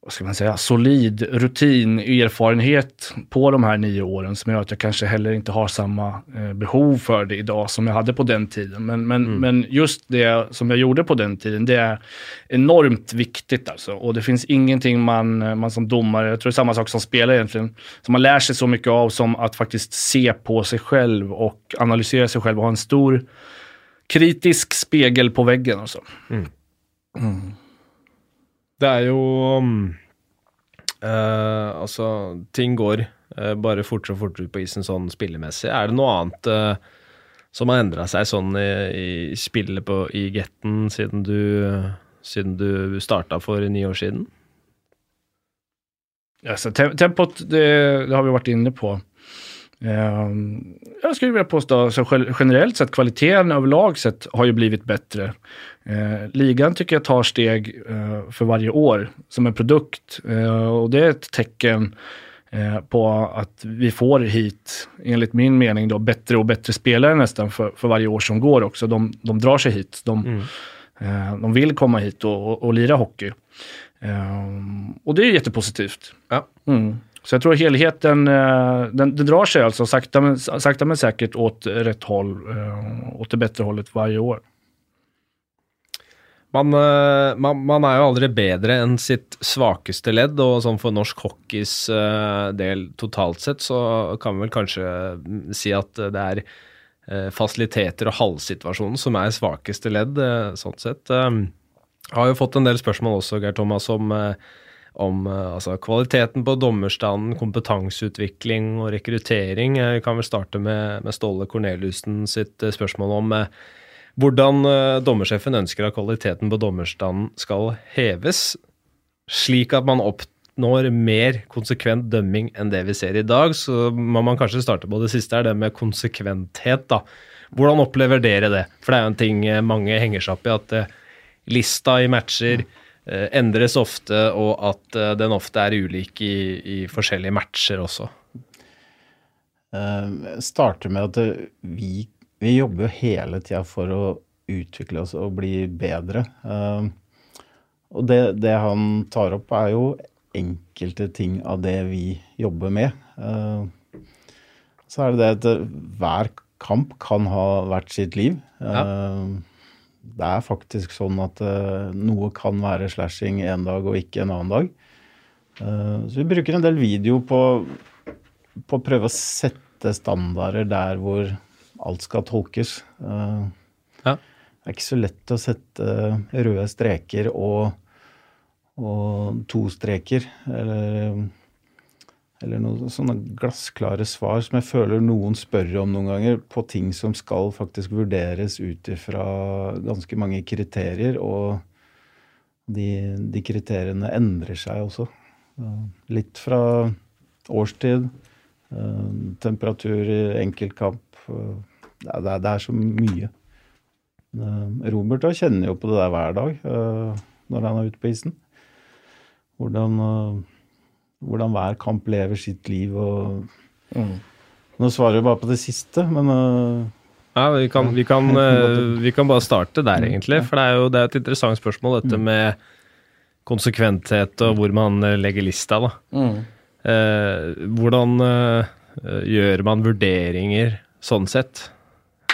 vad ska man säga, solid rutin, erfarenhet på de här nio åren som gör att jag kanske heller inte har samma eh, behov för det idag som jag hade på den tiden. Men, men, mm. men just det som jag gjorde på den tiden, det är enormt viktigt alltså. Och det finns ingenting man, man som domare, jag tror det är samma sak som spelare egentligen, som man lär sig så mycket av som att faktiskt se på sig själv och analysera sig själv och ha en stor kritisk spegel på väggen. Alltså. Mm. Mm. Det er jo uh, Altså, ting går uh, bare fortere og fortere ut på isen sånn spillemessig. Er det noe annet uh, som har endra seg sånn i, i spillet på, i Getten siden du, siden du starta for ni år siden? Ja, tempot, det, det, har vi vært inne på. Ehm, jag skulle vilja påstå, så generellt sett, kvaliteten överlag sett har ju blivit bättre. Eh, ligan tycker jag tar steg eh, för varje år som en produkt eh, och det är ett tecken på att vi får hit, enligt min mening, då, bättre och bättre spelare nästan för, för varje år som går också. De, de drar sig hit. De, mm. de vill komma hit och, och, och lira hockey. och det är jättepositivt. Ja. Mm. Så jeg tror helheten, den, den drar seg altså sakta men, sakte men sikkert åt rett hold, åt det bedre holdet hvert år. Man, eh, man, man, er jo aldri bedre enn sitt svakeste ledd, og sånn for norsk hockeys del totalt sett, så kan vi vel kanskje mm, si at det er fasiliteter og halvsituasjonen som er svakeste ledd, sånn sett. Jeg har jo fått en del spørsmål også, Geir Thomas, om, om altså, kvaliteten på dommerstanden, kompetanseutvikling og rekruttering. Vi kan vel starte med, med Ståle Corneliussen sitt spørsmål om hvordan eh, dommersjefen ønsker at kvaliteten på dommerstanden skal heves, slik at man oppnår mer konsekvent dømming enn det vi ser i dag. Så må man kanskje starte på det siste, er det med konsekventhet, da. Hvordan opplever dere det? For det er jo en ting eh, mange henger seg opp i, at eh, lista i matcher uh, endres ofte, og at den ofte er ulik i, i forskjellige matcher også. Jeg starter med at vi vi jobber jo hele tida for å utvikle oss og bli bedre. Og det, det, han tar opp, er jo enkelte ting av det vi jobber med. Så er det det at hver kamp kan ha hvert sitt liv. Ja. Uh, det er faktisk sånn at noe kan være slashing en dag og ikke en annen dag. så vi bruker en del video på, på å prøve å sette standarder der hvor alt skal tolkes. Uh, ja. Det er ikke så lett å sette røde streker og, og to streker, eller, eller noen sånne glassklare svar som jeg føler noen spør om noen ganger, på ting som skal faktisk vurderes ut ifra ganske mange kriterier. Og de, de kriteriene endrer seg også. Litt fra årstid, eh, temperatur i enkeltkamp det er, det er så mye. Eh, Robert kjenner jo på det der hver dag eh, når han er ute på isen. Hvordan, eh, hvordan hver kamp lever sitt liv og mm. Nå svarer jeg bare på det siste, men ja, vi kan, vi, kan, vi kan, bare starte der, egentlig. For det er jo det er et interessant spørsmål, dette mm. med konsekventhet og hvor man legger lista, da. Mm. Uh, hvordan gjør man vurderinger sånn sett?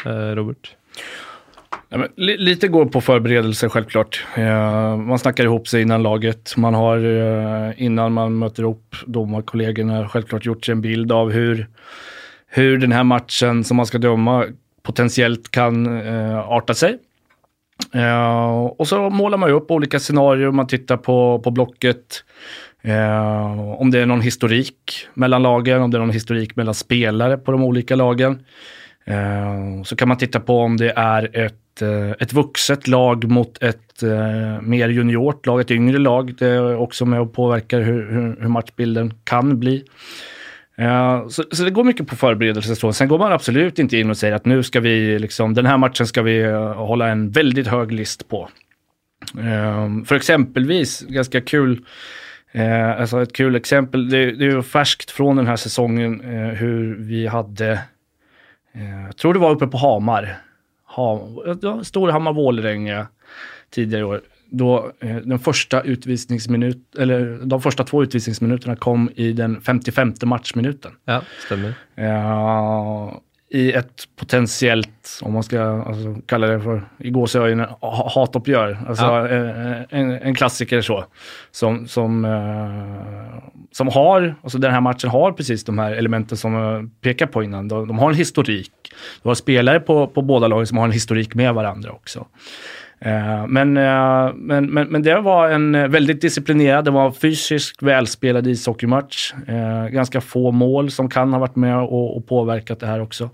Eh, Robert? Ja, lite går på förberedelse självklart. Eh, man snackar ihop sig innan laget. Man har eh, innan man möter upp domarkollegorna självklart gjort sig en bild av hur, hur den här matchen som man ska döma potentiellt kan eh, arta sig. Eh, och så målar man upp olika scenarier, man tittar på, på blocket. Eh, om det är någon historik mellan lagen, om det är någon historik mellan spelare på de olika lagen. Eh, så kan man titta på om det är ett, eh, vokset vuxet lag mot ett eh, mer juniort lag, et yngre lag. Det er også med og påvirker hvordan matchbilden kan bli. Eh, så, så, det går mye på forberedelse. Så. Sen går man absolut ikke inn og sier at nu skal vi, liksom, denne matchen skal vi hålla en veldig høy list på. Uh, eksempelvis, ganske kul, alltså ett kul eksempel det, det er jo ferskt fra denne sesongen hvordan vi hadde Jeg tror det var oppe på Hamar, ha, Storhammar-Vålerenga tidigare i år då eh, den första utvisningsminut, eller de första två utvisningsminuterna kom i den 55 matchminuten. Ja, stämmer. Uh, I ett potentiellt, om man ska alltså, kalla det för, i gåsögonen, hatoppgjør Alltså ja. en, en, en, klassiker så. Som, som, uh, som har, alltså den här matchen har precis de här elementen som jag pekar på innan. De, de har en historik. Du har spelare på, på båda lagen som har en historik med varandra också. Eh, men, eh, men, men, men det var en veldig disciplinerad, det var en fysiskt välspelad ishockeymatch. Ganske ganska få mål som kan ha vært med og, og påverkat det her også.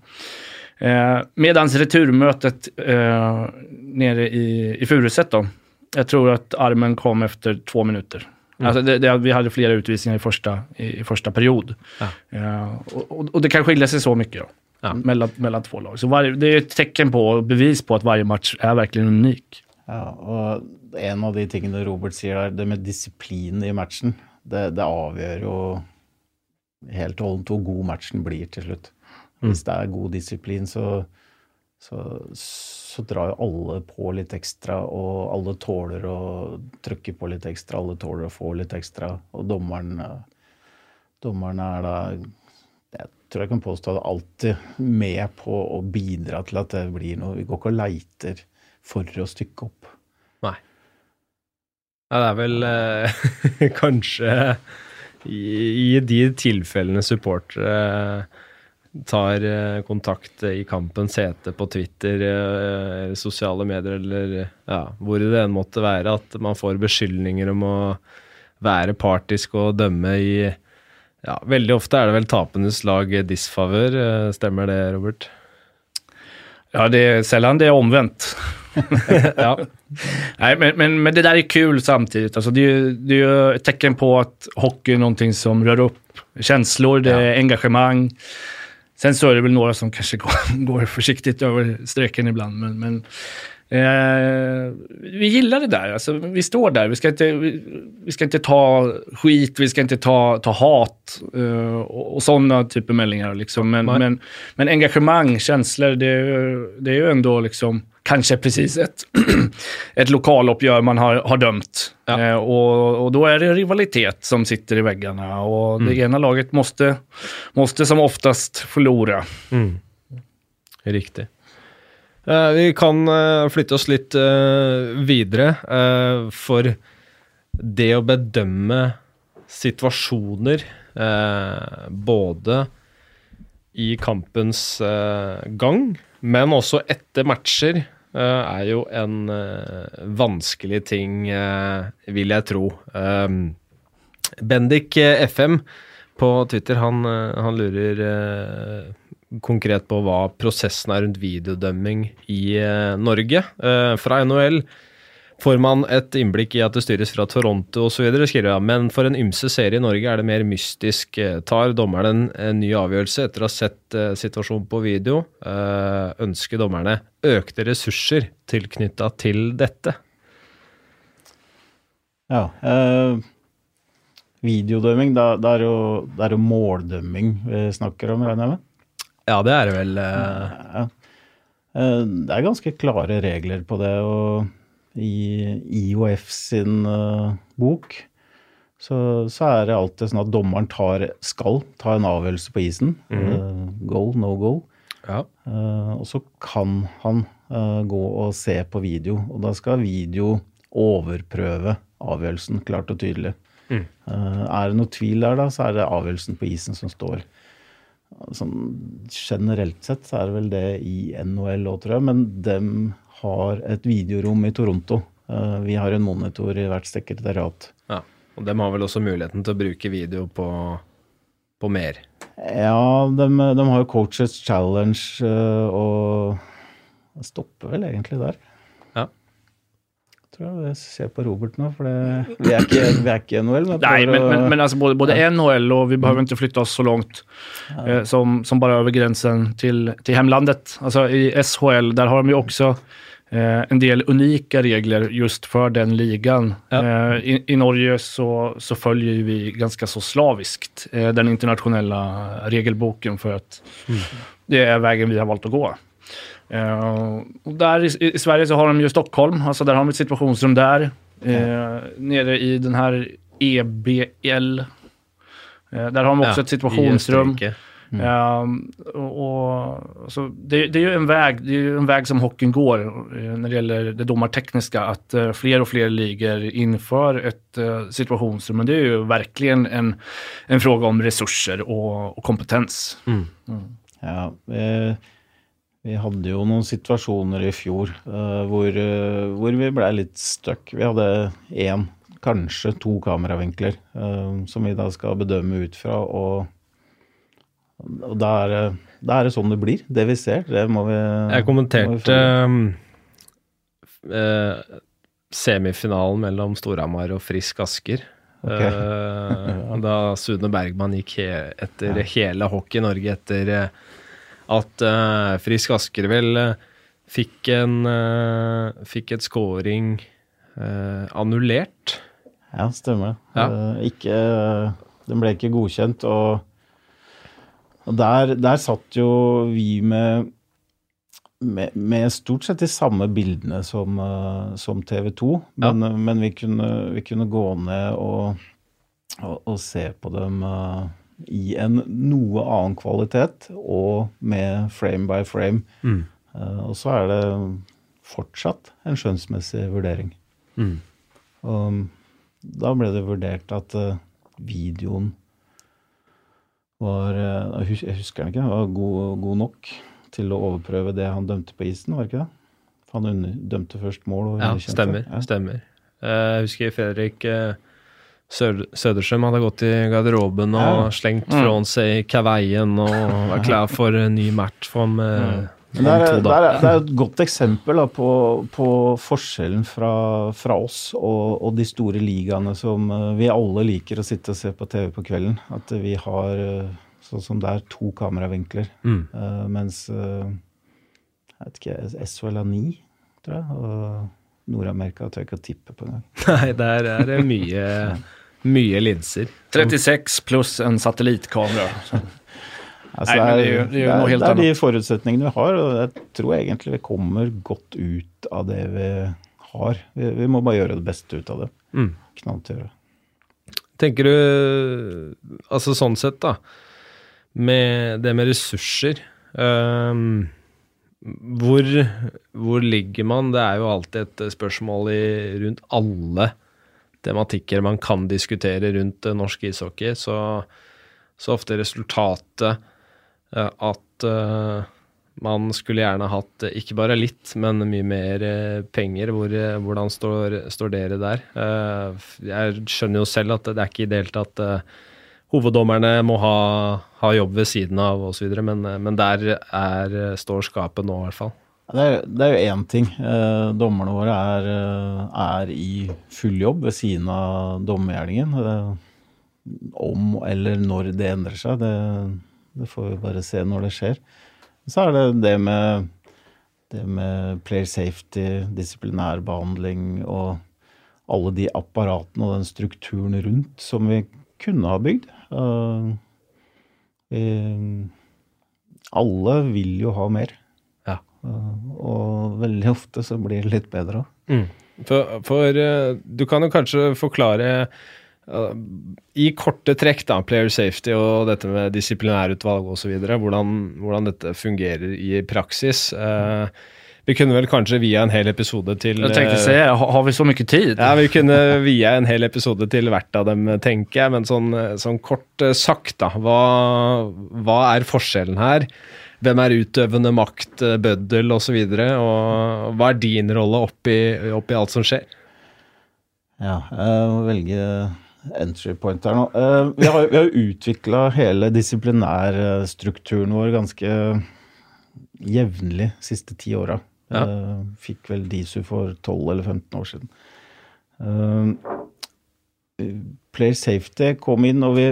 Mens returmøtet nere i, i Furuset jeg jag tror at armen kom efter to minutter. Mm. Alltså det, det, vi hadde flere utvisninger i første, i, i første period. Ja. Uh, og, og, det kan skilja seg så mye. Då ja. mellan, mellan två lag. Så varje, det är ett tecken på, bevis på att varje match är verkligen unik. Ja, och en av de tingene Robert sier der, det med disiplin i matchen, det, det avgjør jo helt og holdent hvor god matchen blir til slutt. Mm. Hvis det er god disiplin, så, så, så, drar jo alle på litt ekstra, og alle tåler å trykke på litt ekstra, alle tåler å få litt ekstra, og dommeren, dommeren er da tror jeg kan påstå det alltid med på å bidra til at det blir noe. Vi går ikke og leiter for å stykke opp. Nei. Ja, det er vel eh, kanskje i, i, de tilfellene supportere eh, tar eh, kontakt i kampens hete på Twitter, eh, sosiale medier eller ja, hvor det enn måtte være, at man får beskyldninger om å være partisk og dømme i ja, Veldig ofte er det vel tapendes lag disfavør. Eh, stemmer det, Robert? Ja, det er sällan det er omvendt. ja. Nei, men, men, men, det der er kul samtidig. Altså, det, det, er jo et tecken på at hockey er noe som rører opp känslor, det er ja. engagemang. Sen så er det vel noen som kanskje går, går forsiktig over streken ibland, men, men Eh, vi gillar det där. Alltså, vi står där. Vi ska inte, vi, vi ska inte ta skit, vi ska inte ta, ta hat eh, och, och sådana typer av meldingar. Liksom. Men, men, men, engagemang, känslor, det, det är ju ändå liksom kanske precis ett, ett lokaloppgör man har, har dömt. Ja. Eh, och, och då är det rivalitet som sitter i väggarna och mm. det ena laget måste, måste som oftast förlora. Mm. Riktigt. Uh, vi kan uh, flytte oss litt uh, videre. for det å bedømme situasjoner, både i kampens gang, men også etter matcher, er jo en vanskelig ting, vil jeg tro. Bendik FM på Twitter, han, han lurer konkret på hva prosessen er rundt videodømming i eh, Norge. Eh, fra NHL får man et innblikk i at det styres fra Toronto osv., skriver jeg. Men for en ymse serie i Norge er det mer mystisk. Eh, tar dommeren en ny avgjørelse etter å ha sett situasjonen på video? Ønsker dommerne økte ressurser tilknytta til dette? Ja. Eh, videodømming, det, er jo, det er jo måldømming vi snakker om, regner jeg med? Ja, det er det vel. Uh... Eh, det er ganske klare regler på det. Og i IOF sin uh, bok så, så, er det alltid sånn at dommeren tar, skal ta en avgjørelse på isen. Mm. Uh, goal, no goal. Ja. Uh, og så kan han gå og se på video. Og da skal video overprøve avgjørelsen, klart og tydelig. Mm. er det noe tvil der, da, så er det avgjørelsen på isen som står. Sånn, generelt sett så er det vel det i NHL òg, tror jeg. Men dem har et videorom i Toronto. Uh, vi har en monitor i hvert sekretariat. Ja, og dem har vel også muligheten til å bruke video på, på mer? Ja, de, de har jo Coaches Challenge, eh, og det stopper vel egentlig der. Tror jeg jeg ser på Robert nå, for det, vi, er ikke, vi er ikke NHL. men jeg men, men, men altså både, både NHL og vi behøver ikke flytte oss så langt eh, som, som bare over grensen til, til hemlandet. Altså, i SHL, der har de jo også eh, en del unike regler just for den ligan. Ja. Eh, i, I Norge så, så følger vi ganske så slaviskt eh, den internasjonale regelboken for att det er veien vi har valgt å gå. Eh, och där i, i Sverige så har de ju Stockholm, alltså där har de ett situationsrum där. Eh, Nere i den här EBL. Eh, där har de också ett situationsrum. Mm. Uh, Ehm, och, och, så det, det är ju en väg, det är jo en väg som hockeyn går uh, när det gäller det domartekniska. Att uh, fler och fler ligger inför ett uh, situationsrum. Men det är ju verkligen en, en fråga om resurser och, och kompetens. Ja, vi, hadde jo noen situasjoner i fjor uh, hvor, uh, hvor vi ble litt stuck. Vi hadde én, kanskje to kameravinkler uh, som vi da skal bedømme ut fra. Og, og da, er, da er det sånn det blir. Det vi ser, det må vi Jeg kommenterte semifinalen mellom Storhamar og Frisk Asker. Ok. Eh, da Sune Bergman gikk he etter hele Hockey Norge etter at uh, Frisk Asker vel eh, fikk en uh, Fikk et scoring uh, annullert. Ja, stemmer. Ja. Ikke, den ble ikke godkjent, og, og der, der satt jo vi med, med, med stort sett de samme bildene som, som TV 2, men, men vi, kunne, vi kunne gå ned og, og, og se på dem eh, i en noe annen kvalitet, og med frame by frame. Eh, og så er det fortsatt en skjønnsmessig vurdering. Og da ble det vurdert at eh, videoen var eh, Jeg husker den ikke, var god, god nok til å overprøve det han dømte på isen, var det ikke det? For Han under, dømte først mål og Ja, stemmer. Ja. stemmer. Jeg husker Fredrik eh, hadde gått i garderoben og Ja. slengt Mm. fra seg kaveien og var klar for en ny match om, mm. Men det om er, det, er, det er et godt eksempel da, på, på forskjellen fra, fra oss og, og de store ligaene som eh, vi alle liker å sitte og se på TV på kvelden. At vi har eh, sånn som det er to kameravinkler. Mm. Uh, mens uh, jeg vet ikke, SHL har ni, tror jeg. Og Nord-Amerika tør jeg ikke å tippe på engang. Nei, der er det mye, mye linser. 36 pluss en satellitkamera. Altså, Nei, det er jo- det er noe helt det er de forutsetningene vi har, og jeg tror egentlig vi kommer godt ut av det vi har. Vi, vi må bare gjøre det beste ut av det. Mm. Knall til å gjøre. Tenker du, altså sånn sett da, med det med ressurser, um, hvor, hvor ligger man? Det er jo alltid et spørsmål i, rundt alle tematikker man kan diskutere rundt eh, norsk ishockey, så, så ofte resultatet eh, at eh, man skulle gjerne hatt ikke bare litt, men mye mer penger. Hvor, hvordan står, står dere der? Jeg skjønner jo selv at det er ikke ideelt at hoveddommerne må ha, ha jobb ved siden av osv., men, men der er, står skapet nå, i hvert fall. Det er, jo én ting. Eh, dommerne våre er, eh, er i full jobb ved siden av dommergjerningen. Eh, om eller når det endrer seg, det, det får vi bare se når det skjer. Så er det det med, det med player safety, disiplinærbehandling og alle de apparatene og den strukturen rundt som vi kunne ha bygd. Eh, vi, alle vil jo ha mer. Uh, og veldig ofte så blir det litt bedre òg. For, for eh, du kan jo kanskje forklare eh, i korte trekk, da, player safety og dette med disiplinærutvalg osv., hvordan, hvordan dette fungerer i praksis. Eh, vi kunne vel kanskje via en hel episode til Jeg tenkte se, har, vi så mye tid? Ja, vi kunne via en hel episode til hvert av dem, tenker jeg. Men sånn, sånn kort eh, sagt, da. Hva, hva er forskjellen her? Hvem er utøvende makt, eh, bøddel osv.? Og, så og hva er din rolle oppi, oppi alt som skjer? Ja, jeg må velge entry point her nå. Eh, vi har jo har utvikla hele disiplinærstrukturen vår ganske jevnlig de siste ti åra. Ja. Eh, fikk vel DISU for 12 eller 15 år siden. Player safety kom inn, og vi,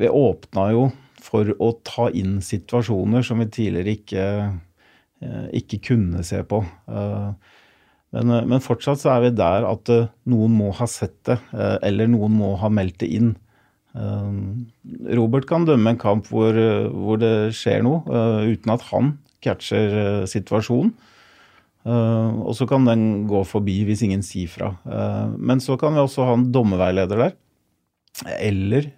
vi åpna jo for å ta inn situasjoner som vi tidligere ikke, eh, ikke kunne se på. Eh, Men, eh, men fortsatt så er vi der at noen må ha sett det, eller noen må ha meldt det inn. Robert kan dømme en kamp hvor, hvor det skjer noe, uten at han catcher situasjonen. Og så kan den gå forbi hvis ingen sier fra. Men så kan vi også ha en dommerveileder der. Eller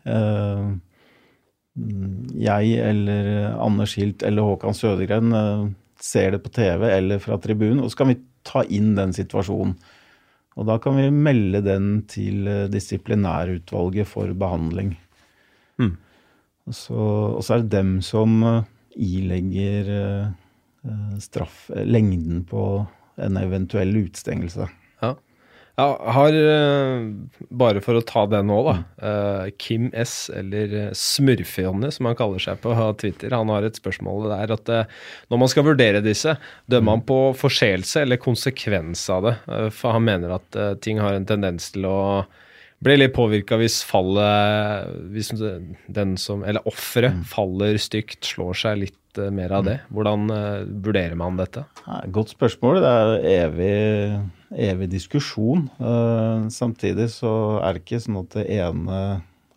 jeg eller Anders Hilt eller Håkan Sødegren eh, ser det på TV eller fra tribunen, og så kan vi ta inn den situasjonen. Og da kan vi melde den til eh, disiplinærutvalget for behandling. Mm. Og, så, og så er det dem som eh, ilegger eh, eh, straff, eh, lengden på en eventuell utstengelse. Ja. Har, eh, bare for å ta det nå, da. eh, Kim S, eller Smurfejonny som han kaller seg på Twitter, han har et spørsmål der at eh, når man skal vurdere disse, dømmer han på forseelse eller konsekvens av det? Eh, For han mener at eh, ting har en tendens til å bli litt påvirka hvis fallet Hvis den som Eller offeret faller stygt, slår seg litt eh, mer av det. Hvordan eh, vurderer man dette? Godt spørsmål. Det er evig, evig diskusjon. Eh, samtidig så er det ikke sånn at det ene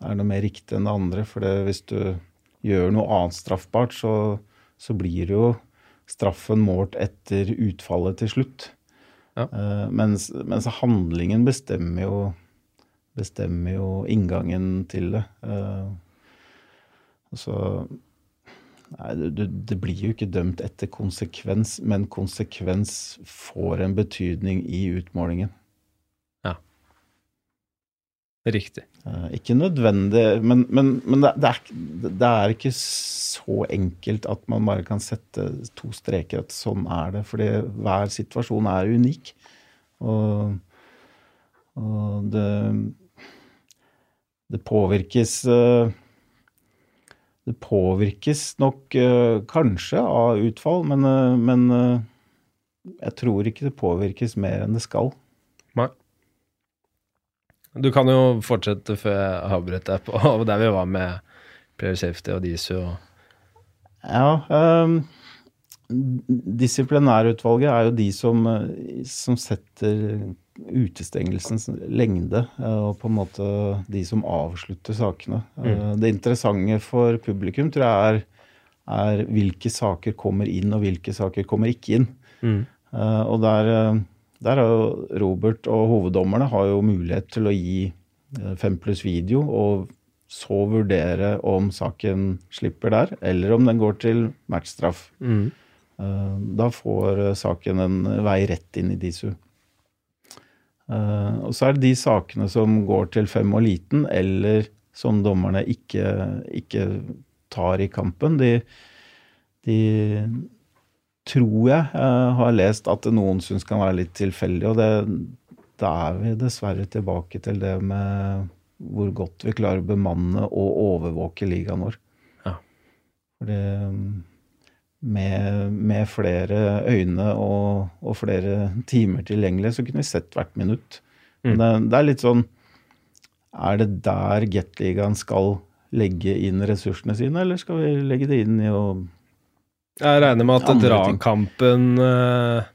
er noe mer riktig enn det andre. For det, hvis du gjør noe annet straffbart, så, så blir jo straffen målt etter utfallet til slutt. Ja. Mens, mens handlingen bestemmer jo, bestemmer jo inngangen til det. Så Nei, du, det blir jo ikke dømt etter konsekvens, men konsekvens får en betydning i utmålingen. Ja. Riktig. Eh, ikke nødvendig, men, men, men det, det, er, det er ikke så enkelt at man bare kan sette to streker at sånn er det. Fordi hver situasjon er unik. Og, og det Det påvirkes eh, Det påvirkes nok eh, kanskje av utfall, men, eh, men eh, jeg tror ikke det påvirkes mer enn det skal. Nei. Du kan jo fortsette før jeg avbrøt deg på der vi var med Player Safety og DISU. Ja, um, disiplinærutvalget er jo de som, som setter utestengelsens lengde, eh, og på en måte de som avslutter sakene. Mm. Det interessante for publikum tror jeg er, er hvilke saker kommer inn, og hvilke saker kommer ikke inn. Mm. og der, eh, der har jo Robert og hoveddommerne har jo mulighet til å gi eh, fem pluss video, og så vurdere om saken slipper der, eller om den går til matchstraff. mm. Eh, Da får eh, saken en vei rett inn i DISU. Eh, Og så er det de sakene som går til fem og liten, eller som dommerne ikke, ikke tar i kampen. De, de tror jeg eh, har lest at noen syns kan være litt tilfeldig, og det, da er vi dessverre tilbake til det med hvor godt vi klarer å bemanne og overvåke ligaen vår. Ja. For det med, med flere øyne og, og flere timer tilgjengelig, så kunne vi sett hvert minutt. Men det, det er litt sånn Er det der Gateligaen skal legge inn ressursene sine, eller skal vi legge det inn i å Jeg regner med at dragkampen uh,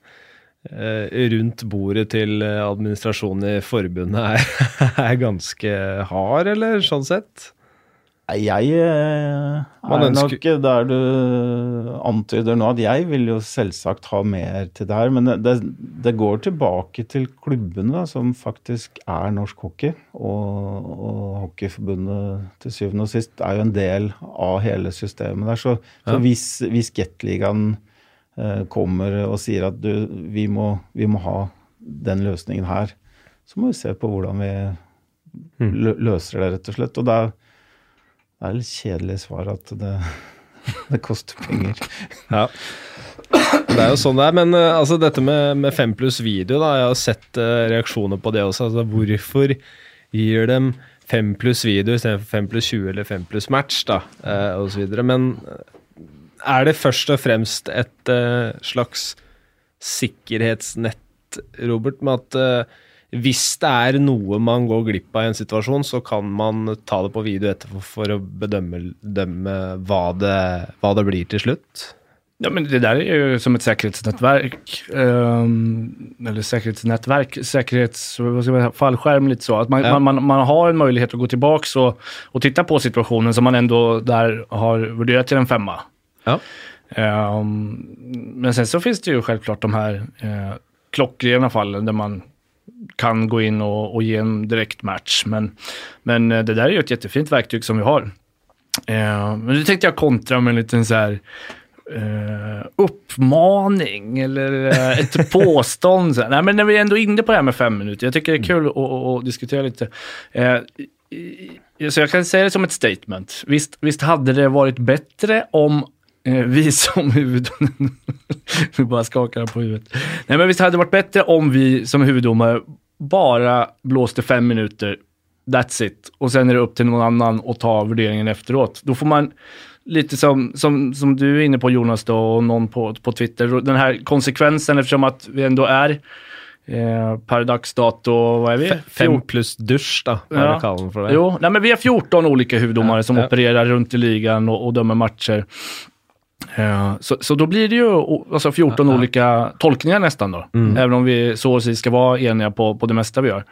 rundt bordet til administrasjonen i forbundet er, er ganske hard, eller sånn sett? Jeg eh, er ønsker- nok der du antyder nå at jeg vil jo selvsagt ha mer til det her. Men det, det går tilbake til klubbene, da, som faktisk er norsk hockey. Og, og Hockeyforbundet til syvende og sist er jo en del av hele systemet der. Så, Ja. så hvis, hvis Gateligaen eh, kommer og sier at du, vi, må, vi må ha den løsningen her, så må vi se på hvordan vi Mm. lø løser det, rett og slett. Og det er, det er litt kjedelig svar at det, det koster penger. Ja. Det er jo sånn det er, men eh, altså, dette med, med fem pluss video, da, jeg har sett uh, reaksjoner på det også. Altså, hvorfor gir dem fem pluss video istedenfor fem pluss 20 eller fem pluss match, da, eh, osv. Men er det først og fremst et uh, slags sikkerhetsnett, Robert, med at hvis det er noe man går glipp av i en situasjon, så kan man ta det på video etterpå for å bedømme, hva, det, hva det blir til slutt? Ja, men det der er jo som et säkerhetsnätverk. Um, eller säkerhetsnätverk, säkerhets, vad ska man fallskärm lite så. Att man, Ja. man, man, har en möjlighet att gå tillbaka och, och titta på situationen som man ändå där har värderat till en femma. Ja. Um, men sen så finns det ju självklart de här uh, klockrena fallen där man kan gå inn og, og ge en direkte match. Men, men eh, det der er jo et kjempefint verktyg som vi har. Eh, men nu tenkte jeg kontra med en liten sånn eh, eller uh, ett påstånd. Nei. Nej, men när vi är ändå inne på det här med fem minuter. Jag tycker det är kul att, att, diskutera lite. Uh, så jag kan säga det som ett statement. Visst, visst hade det varit bättre om vi som huvuddomare... vi bara skakar på huvudet. Nej, men visst hade det varit bättre om vi som huvuddomare bara blåste fem minuter That's it. Och sen är det upp till någon annan att ta värderingen efteråt. Då får man lite som, som, som du är inne på Jonas då och någon på, på Twitter. Den här konsekvensen eftersom att vi ändå är eh, per dags dato, vad är vi? Fem pluss dusj, da, hva Ja. kaller den for det. Jo, nej, men vi har 14 olika huvuddomare Ja, som ja. opererar runt i ligan och, och dömer matcher. Eh, så, så då blir det ju alltså 14 Ja, ja. olika tolkningar nästan då. Mm. Även om vi så och så ska vara eniga på, på det mesta vi gör.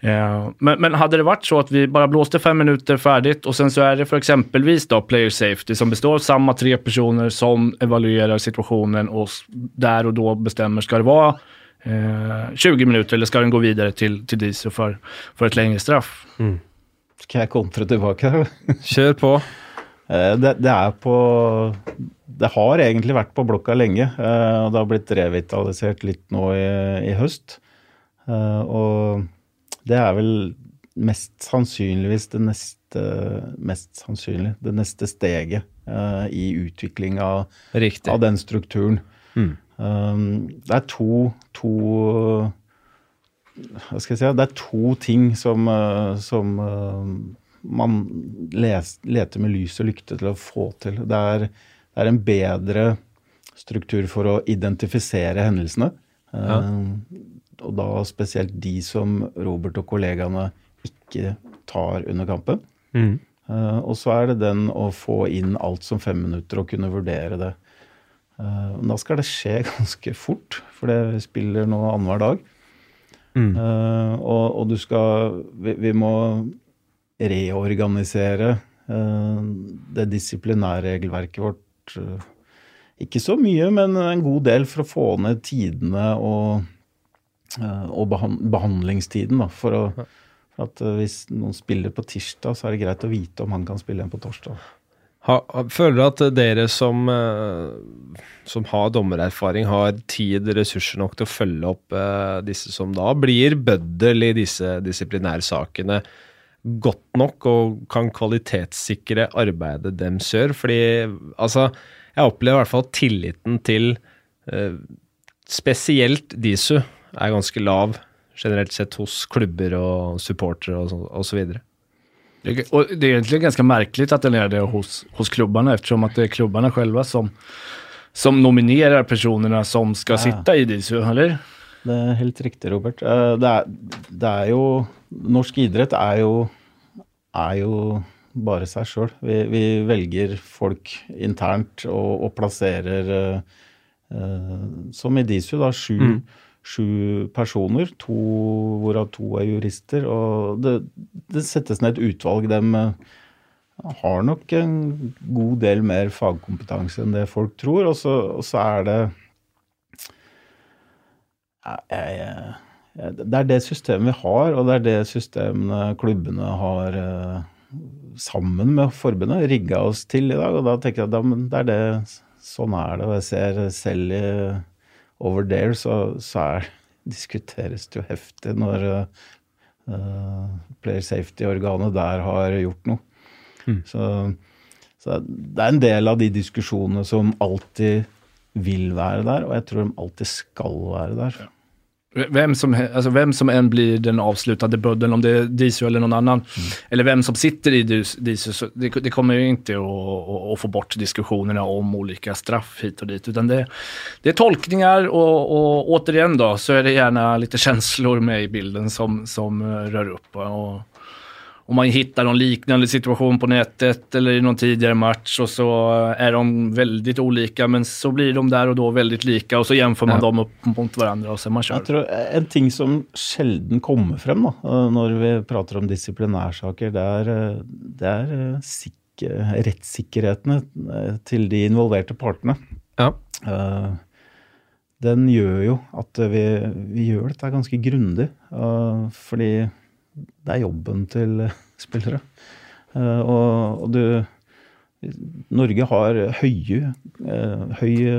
Eh, men, men hade det varit så att vi bara blåste fem minuter färdigt och sen så är det för exempelvis då player safety som består av samma tre personer som evaluerar situationen och där och då bestämmer, ska det vara eh, 20 minuter eller ska den gå vidare till, till DISO för, för ett längre straff? Skal jeg kontra tilbake? Kjør på. Eh, Det, det er på Det har egentlig vært på blokka lenge, eh, og det har blitt revitalisert litt nå i, i høst. Eh, Og det er vel mest sannsynligvis det neste Mest sannsynlig det neste steget i utvikling av, av den strukturen. Mm. Um, det er to, to Hva skal jeg si? Det er to ting som, som man leter med lys og lykte til å få til. Det er, det er en bedre struktur for å identifisere hendelsene. Ja. Eh, og da spesielt de som Robert og kollegaene ikke tar under kampen. Mm. Eh, og så er det den å få inn alt som fem minutter og kunne vurdere det. Eh, da skal det skje ganske fort, for det spiller nå annenhver dag. Mm. Eh, og, og du skal vi, vi må reorganisere eh, det disiplinære regelverket vårt. eh, ikke så mye, men en god del for å få ned tidene og, eh, og behandlingstiden. Da, for, å, for at hvis noen spiller på tirsdag, så er det greit å vite om han kan spille igjen på torsdag. Ha, føler du at dere som, som har dommererfaring, har tid, og ressurser nok til å følge opp disse som da blir bøddel i disse disiplinærsakene, godt nok og kan kvalitetssikre arbeidet dem gjør? Fordi altså, jeg opplever i hvert fall tilliten til eh, spesielt DISU er ganske lav generelt sett hos klubber og supportere og, så- og så videre. Det, og det er egentlig ganske merkelig at den er det hos, hos klubbene, eftersom at det er klubbene selv som, som nominerer personene som skal Ja. sitte i DISU, eller? Det er helt riktig, Robert. Eh, Det er, det er jo Norsk idrett er jo, er jo bare seg sjøl. Vi, vi velger folk internt og, og plasserer eh, eh, Som i DISU, da, sju, Mm. sju personer, to, hvorav to er jurister. Og det, det settes ned et utvalg. De har nok en god del mer fagkompetanse enn det folk tror. Og så, og så er det jeg, jeg, Det er det systemet vi har, og det er det systemene klubbene har eh, sammen med forbundet rigga oss til i dag. Og da tenker jeg at det er det, sånn er det. Og jeg ser selv i over there, så, så er, diskuteres det jo heftig når uh, player safety-organet der har gjort noe. Mm. Så, så det er en del av de diskusjonene som alltid vil være der, og jeg tror de alltid skal være der. Vem som, alltså vem som än blir den avslutande budden, om det är Disu eller någon annan, mm. eller vem som sitter i Disu, det, det, kommer ju inte att, att, få bort diskussionerna om olika straff hit och dit, utan det, det är tolkningar och, och återigen då så är det gärna lite känslor med i bilden som, som rör upp. Och, om man hittar någon liknande situation på nätet eller i någon tidigare match och så är de väldigt olika men så blir de där och då väldigt lika och så jämför man ja. dem upp mot varandra och så man kör. Jag tror en ting som sjelden kommer frem da, når vi prater om disiplinærsaker, det er, det er eh, sikker, rettssikkerhetene eh, til de involverte partene. Ja. Uh, den gjør jo at vi, vi gjør dette ganske grundig. Uh, fordi det er jobben til spillere. Uh, og, og, du Norge har høye, uh, høye,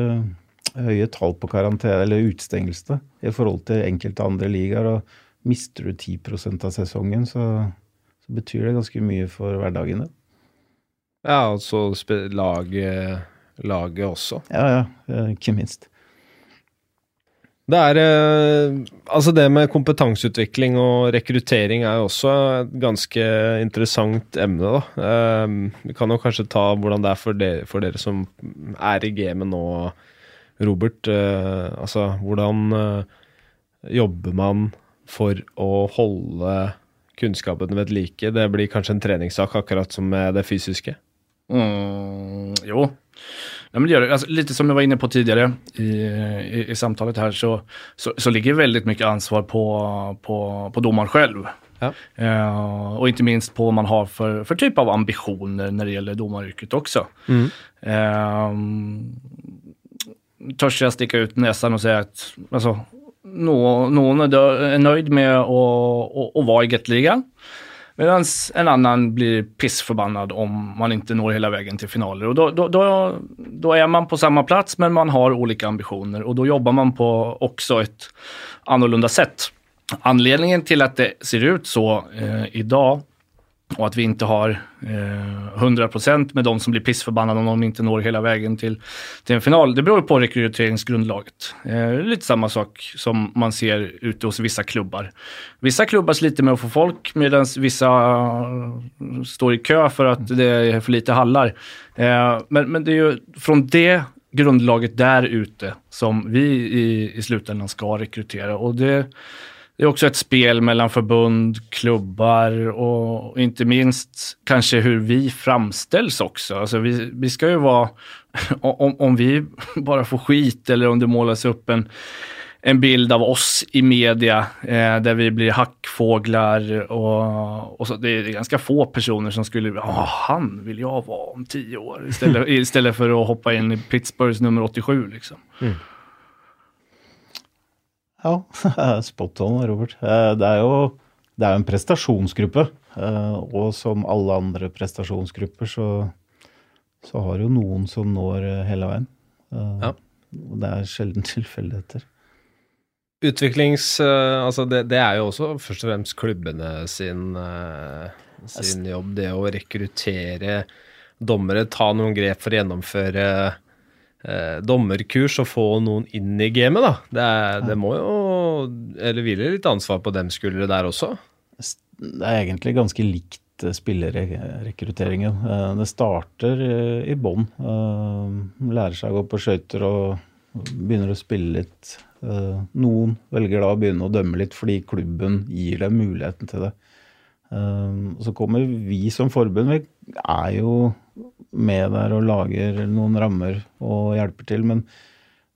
høye tall på karantene, eller utestengelse, i forhold til enkelte andre ligaer. Og mister du 10 av sesongen, så, så, betyr det ganske mye for hverdagen din. Ja, og laget, laget også. Ja, ja. Ikke minst. Det er eh, Altså, det med kompetanseutvikling og rekruttering er jo også et ganske interessant emne, da. Eh, vi kan jo kanskje ta hvordan det er for dere, for dere som er i gamet nå, Robert. Eh, altså, hvordan jobber man for å holde kunnskapen ved like? Det blir kanskje en treningssak, akkurat som med det fysiske? Mm, jo. Ja, men det gör det. Alltså, lite som jag var inne på tidigare i, i, i samtalet här så, så, så, ligger väldigt mycket ansvar på, på, på domaren själv. Ja. Uh, och inte minst på vad man har för, för typ av ambitioner när det gäller domaryrket också. Mm. Uh, törs jag sticka ut näsan och säga att alltså, noen er nøyd med å være i Gatligan. Medan en annan blir pissförbannad om man inte når hela vägen till finaler. Då, då, är man på samma plats men man har olika ambitioner och då jobbar man på också ett annorlunda sätt. Anledningen till att det ser ut så eh, idag och att vi inte har eh, 100% med de som blir pissförbannade om de inte når hela vägen till, till en final. Det beror på rekryteringsgrundlaget. Eh, lite samma sak som man ser ute hos vissa klubbar. Vissa klubbar sliter med att få folk medan vissa uh, står i kö för att det är för lite hallar. Eh, men, men det är ju från det grundlaget där ute som vi i, i slutändan ska rekrytera. Och det det är också ett spel mellan förbund, klubbar och inte minst kanske hur vi framställs också. Alltså vi, vi ska ju vara, om, om vi bara får skit eller om det målas upp en, en bild av oss i media eh, där vi blir hackfåglar och, och så. Det är ganska få personer som skulle, ja han vill jag vara om tio år istället, istället för att hoppa in i Pittsburghs nummer 87 liksom. Mm. Ja, spot on, Robert. Eh, det er jo det er en prestasjonsgruppe. Eh, og som alle andre prestasjonsgrupper, så, så har jo noen som når eh, hele veien. Ja. Det er sjelden tilfeldigheter. Utviklings... Altså det, det, er jo også først og fremst klubbene sin, sin jobb. Det å rekruttere dommere, ta noen grep for å gjennomføre eh, dommerkurs og få noen inn i gamet, da. Det, er, det må jo Eller hviler litt ansvar på dem skuldre der også? Det er egentlig ganske likt eh, spillerrekrutteringen. Eh, det starter eh, i bånn. Lærer seg å gå på skøyter og begynner å spille litt. Noen velger da å begynne å dømme litt fordi klubben gir dem muligheten til det. Så kommer vi som forbund. Vi er jo med der og lager noen rammer og hjelper til. Men,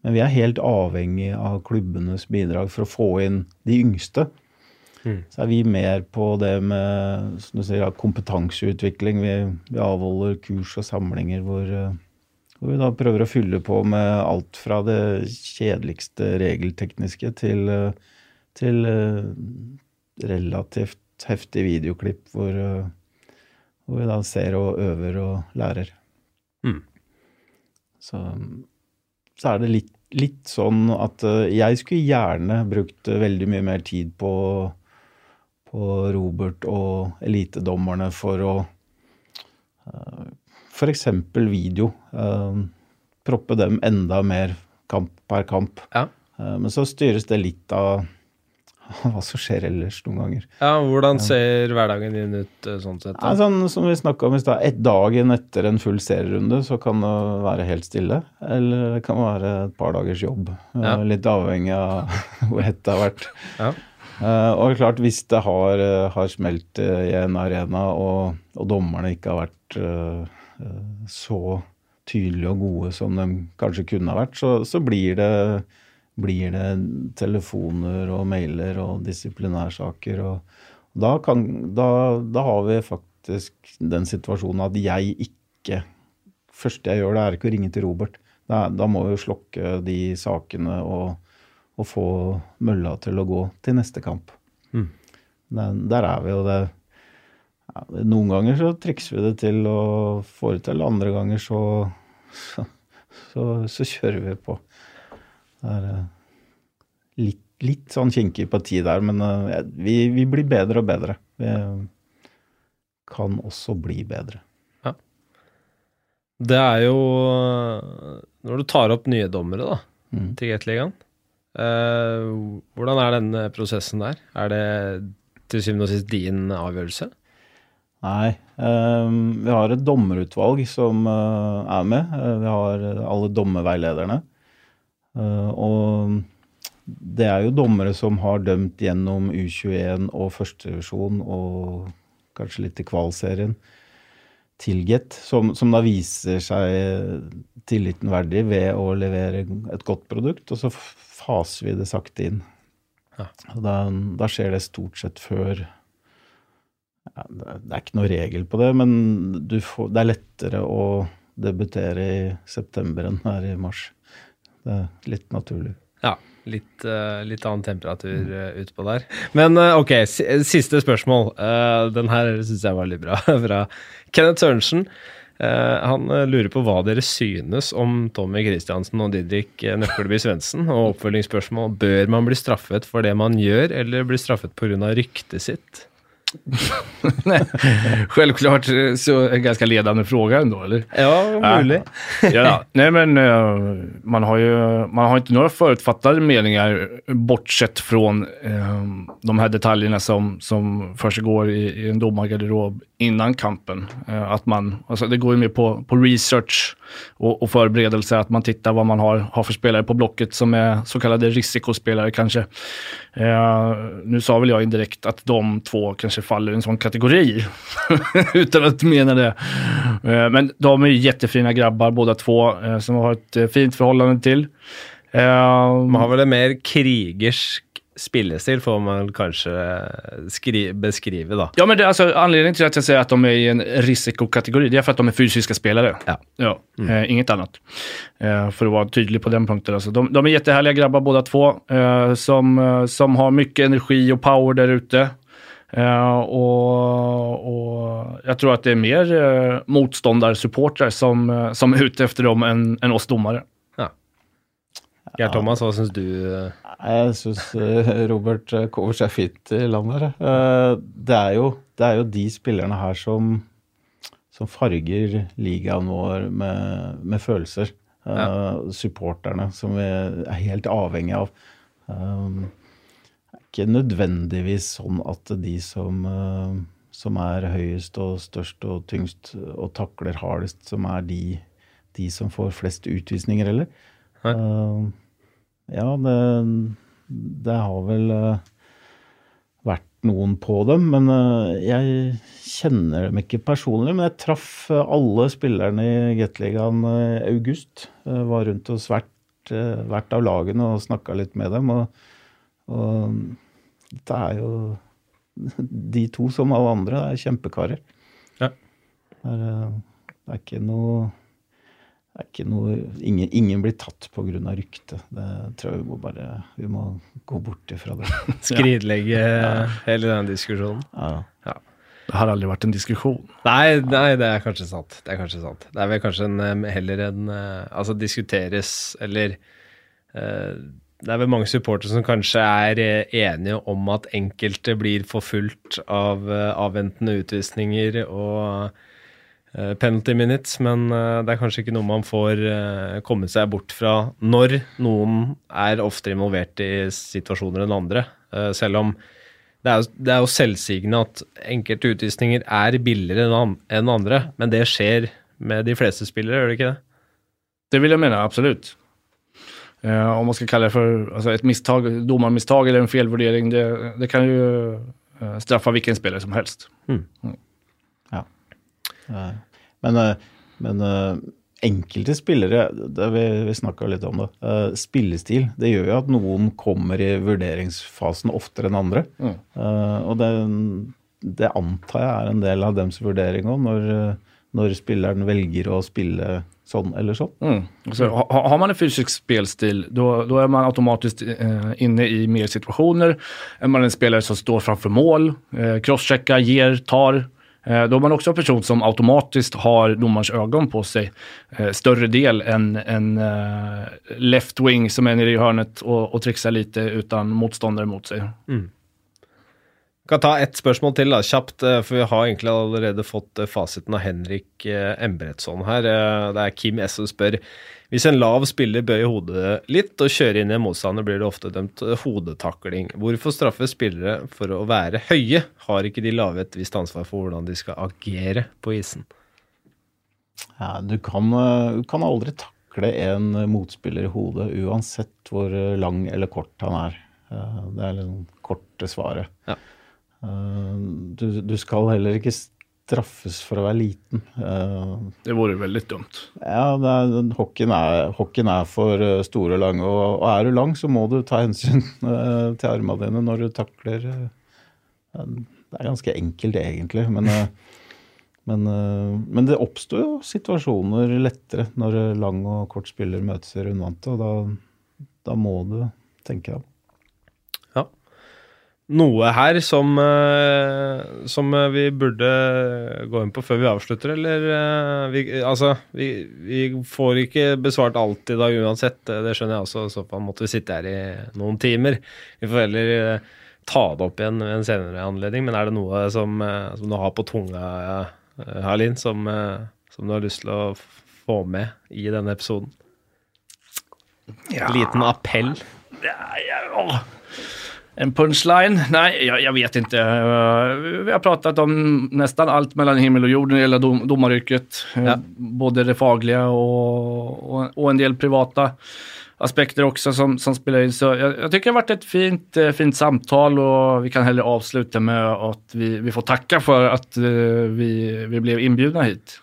men, vi er helt avhengig av klubbenes bidrag for å få inn de yngste. Mm. Så er vi mer på det med som du sier, kompetanseutvikling. Vi, vi avholder kurs og samlinger hvor, hvor, vi da prøver å fylle på med alt fra det kjedeligste regeltekniske til, til relativt heftig videoklipp hvor hvor vi da ser og øver og lærer. Mm. Så, så, er det litt, litt, sånn at uh, jeg skulle gjerne brukt veldig mye mer tid på, på Robert og elitedommerne for å uh, F.eks. video. Proppe dem enda mer kamp per kamp. Ja. men så styres det litt av hva som skjer ellers noen ganger. Ja, Hvordan ser hverdagen din ut eh, sånn sett? Da? sånn som vi snakka om i stad, et dagen etter en full serierunde så kan det være helt stille. Eller det kan være et par dagers jobb. eh, Ja. Litt avhengig av hvor hett det har vært. Ja. Eh, og klart, hvis det har, har smelt i en arena, og, og dommerne ikke har vært så tydelige og gode som de kanskje kunne ha vært, så, så blir, det, blir det telefoner og mailer og disiplinærsaker. og da, kan, da, da har vi faktisk den situasjonen at jeg ikke første jeg gjør, det er ikke å ringe til Robert. Da, da må vi jo slokke de sakene og, og få mølla til å gå til neste kamp. Mm. Den, der er vi jo det ja, Noen ganger så trikser vi det til og får det til, andre ganger så, så, så, så kjører vi på. Det er eh, litt, litt sånn kinkig parti der, men eh, vi, vi blir bedre og bedre. Vi kan også bli bedre. Det er jo Når du tar opp nye dommere da, Mm. til Gateligaen, eh, hvordan er denne prosessen der? Er det til syvende og sist din avgjørelse? Nei. vi har et dommerutvalg som eh, er med. Eh, vi har eh, alle dommerveilederne. Eh, og det er jo dommere som har dømt gjennom U21 og førsterevisjon og kanskje litt i kvalserien til Get, som, som da viser seg tilliten verdig ved å levere et godt produkt, og så faser vi det sakte inn. Ja. Da, da skjer det stort sett før ja, det, er- ikke noe regel på det, men du får, det er lettere å debutere i september enn her i mars. Det er litt naturlig. Ja, litt, eh, litt annen temperatur uh, utpå der. Men eh, ok, siste spørsmål. Eh, den her syns jeg var litt bra. Fra Kenneth Sørensen. Eh, han eh, lurer på hva dere synes om Tommy Christiansen og Didrik eh, Nøkkelby Svendsen. Og oppfølgingsspørsmål bør man bli straffet for det man gjør, eller bli straffet pga. ryktet sitt? Självklart eh, så en ganska ledande fråga ändå, eller? Ja, mulig. Ja, nej men eh, man har ju man har inte några förutfattade meningar bortsett från eh, de här detaljerna som, som försiggår i, i en domargarderob innan kampen. Eh, att man, alltså det går ju mer på, på research och, och förberedelse, att man tittar vad man har, har för spelare på blocket som är så kallade risikospelare kanske. Eh, nu sa väl jag indirekt att de två kanske faller i en sån kategori, utan att mena det. Eh, men de är ju jättefina grabbar båda två, eh, som har ett eh, fint förhållande till. Man har vel en mer krigersk spillestil, får man kanskje skri beskrive, da. Ja, men det, alltså, anledningen till att jag säger att de är i en risikokategori, det är för att de är fysiska spelare. Ja. Ja, eh, inget annat. Eh, för att vara tydlig på den punkten. Alltså, de, de är jättehärliga grabbar båda två, eh, som, som har mycket energi och power där ute. Eh, og jeg jag tror at det er mer eh, motståndarsupportrar som, eh, som er ute efter dem enn en oss dommere. Geir Thomas, hva syns du? Jeg syns Robert Kovers er seg fint i landet. Eh, Det er, jo, det er jo de spillerne her som, som farger ligaen vår med, med følelser. Ja. Supporterne som vi er helt avhengig av. Ikke nødvendigvis sånn at de som, eh, som er høyest og størst og tyngst og takler hardest, som er de, de som får flest utvisninger, heller. Nei. Eh, ja, det, det har vel eh, vært noen på dem, men jeg kjenner dem ikke personlig. Men jeg traff alle spillerne i Gateligaen i august. Eh, var rundt hos hvert, hvert av lagene og snakka litt med dem. Og, og dette er jo de to som alle andre. Det er kjempekarer. Ja. Det er, eh, det er ikke noe det er ikke noe, ingen, ingen blir tatt pga. rykte. Det tror jeg vi må bare vi må gå bort ifra det. Skridlegge hele den diskusjonen? Ja. Det har aldri vært en diskusjon. Nei, nei, det er kanskje sant. Det er kanskje sant. Det er vel kanskje en, eh, heller en eh, Altså diskuteres, eller eh, Det er vel mange supportere som kanskje er eh, enige om at enkelte blir forfulgt av eh, avventende utvisninger og eh, penalty minutes, men det er kanskje ikke noe man får komme seg bort fra når noen er oftere involvert i situasjoner enn andre. Selv om det er, jo- det er jo selvsigende at enkelte utvisninger er billigere enn andre, men det skjer med de fleste spillere, gjør det ikke det? Det vil jeg mene, absolut. Eh, om man skal kalle det for altså et misstag, domarmisstag eller en felvärdering, det, det kan jo straffe hvilken spiller spelare som helst. Mm. Men, Ja. men men, enkelte spillere, det vi, vi snakka litt om det, eh, spillestil, det gjør jo at noen kommer i vurderingsfasen oftere enn andre. Mm. Eh, Og det, det antar jeg er en del av dems vurdering òg, når, eh, når spilleren velger å spille sånn eller sånn. Mm. Så, ha, har man en fysisk spelstil, da er man automatisk eh, inne i mer situasjoner. Er man en spiller som står framfor mål, eh, crosscheckar, gir, tar, eh, da er man også en person som automatisk har dommerens øyne på seg. Eh, større del enn en eh, left wing som er nere i hjørnet og, og trikser litt utan motstander mot sig. Kan ta ett spørsmål til, da, kjapt, eh, for vi har egentlig allerede fått eh, fasiten av Henrik eh, her. Eh, Det er Kim S som spør hvis en lav spiller bøyer hodet litt og kjører inn i en motstander, blir det ofte dømt hodetakling. Hvorfor straffe spillere for å være høye? Har ikke de lave et visst ansvar for hvordan de skal agere på isen? Ja, du, kan, du kan aldri takle en motspiller i hodet, uansett hvor lang eller kort han er. Det er liksom korte svaret. Ja. Eh, Du, du skal heller ikke straffes for å være liten. Eh, Det vore veldig dumt. Ja, er, hockeyen, er, hockeyen er for eh, store og lange, og, og er du lang, så må du ta hensyn til armene dine når du takler. Det er ganske enkelt, egentlig, men, men, men det oppstår jo situasjoner lettere når lang og kort spiller møtes i rundvante, og da, da må du tenke deg om. Ja. Noe her som, eh, som eh, vi burde gå inn på før vi avslutter, eller eh, vi, Altså, vi, vi får ikke besvart alt i dag uansett, det skjønner jeg også, så måtte vi sitte her i noen timer. Vi får heller ta det opp igjen ved en senere anledning, men er det noe som, som du har på tunga, Harlin, som, som du har lyst til å få med i denne episoden? Liten appell? Ja, ja, åh. En punchline? Nej, jag, jag vet inte. Eh, Vi har pratat om nästan allt mellan himmel och jord när det gäller dom, domaryrket. Eh, Ja. Både det fagliga och, och, och en del privata aspekter också som, som spelar in. Så jag, jag tycker det har varit ett fint, eh, fint samtal och vi kan hellre avsluta med att vi, vi får tacka för att vi, vi blev inbjudna hit.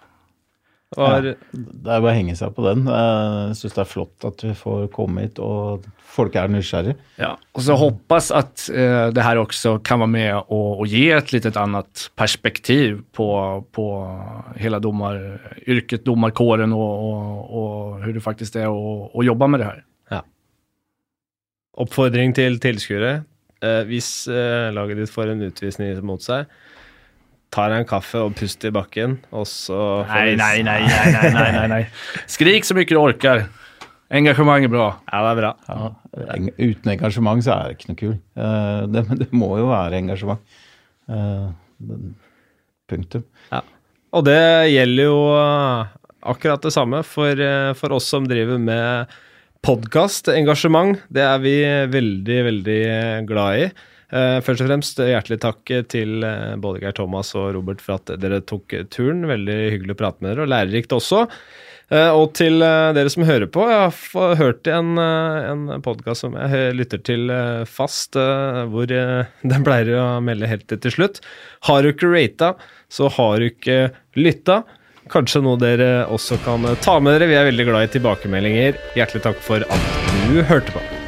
Var, Det er bare å henge seg på den. Jeg syns det er flott at vi får komme hit, og folk er nysgjerrige. Ja, og så hoppas at eh, det her også kan være med og, og gi et litt annet perspektiv på, på hela domaryrket, domarkåren og, og, og hvordan det faktisk er å jobbe jobba med det her. Ja. Oppfordring til tilskuere. Eh, hvis eh, laget ditt får en utvisning mot seg, tar en kaffe og puster i bakken, og så får nei, vi- nei, nei, nei, nei. nej, nej, nej. Skrik så mye du orkar. Engagemang er bra. Ja, det er bra. Ja, uten engasjement så er det ikke noe kul. Eh, Det, men det må jo være engasjement. Punktum. Ja. Og det gjelder jo eh, akkurat det samme for, eh, for oss som driver med podkast. Engasjement, det er vi veldig, veldig glad i. Eh, Først og fremst hjertelig takk til eh, både Geir Thomas og Robert for at dere tok turen. Veldig hyggelig å prate med dere, og lærerikt også. Eh, Og til eh, dere som hører på, jeg har hørt en, eh, en podkast som jeg lytter til fast, hvor den pleier å melde helt til slutt. Har du ikke rata, så har du ikke lytta. Kanskje noe dere også kan ta med dere. Vi er veldig glad i tilbakemeldinger. Hjertelig takk for at du hørte på.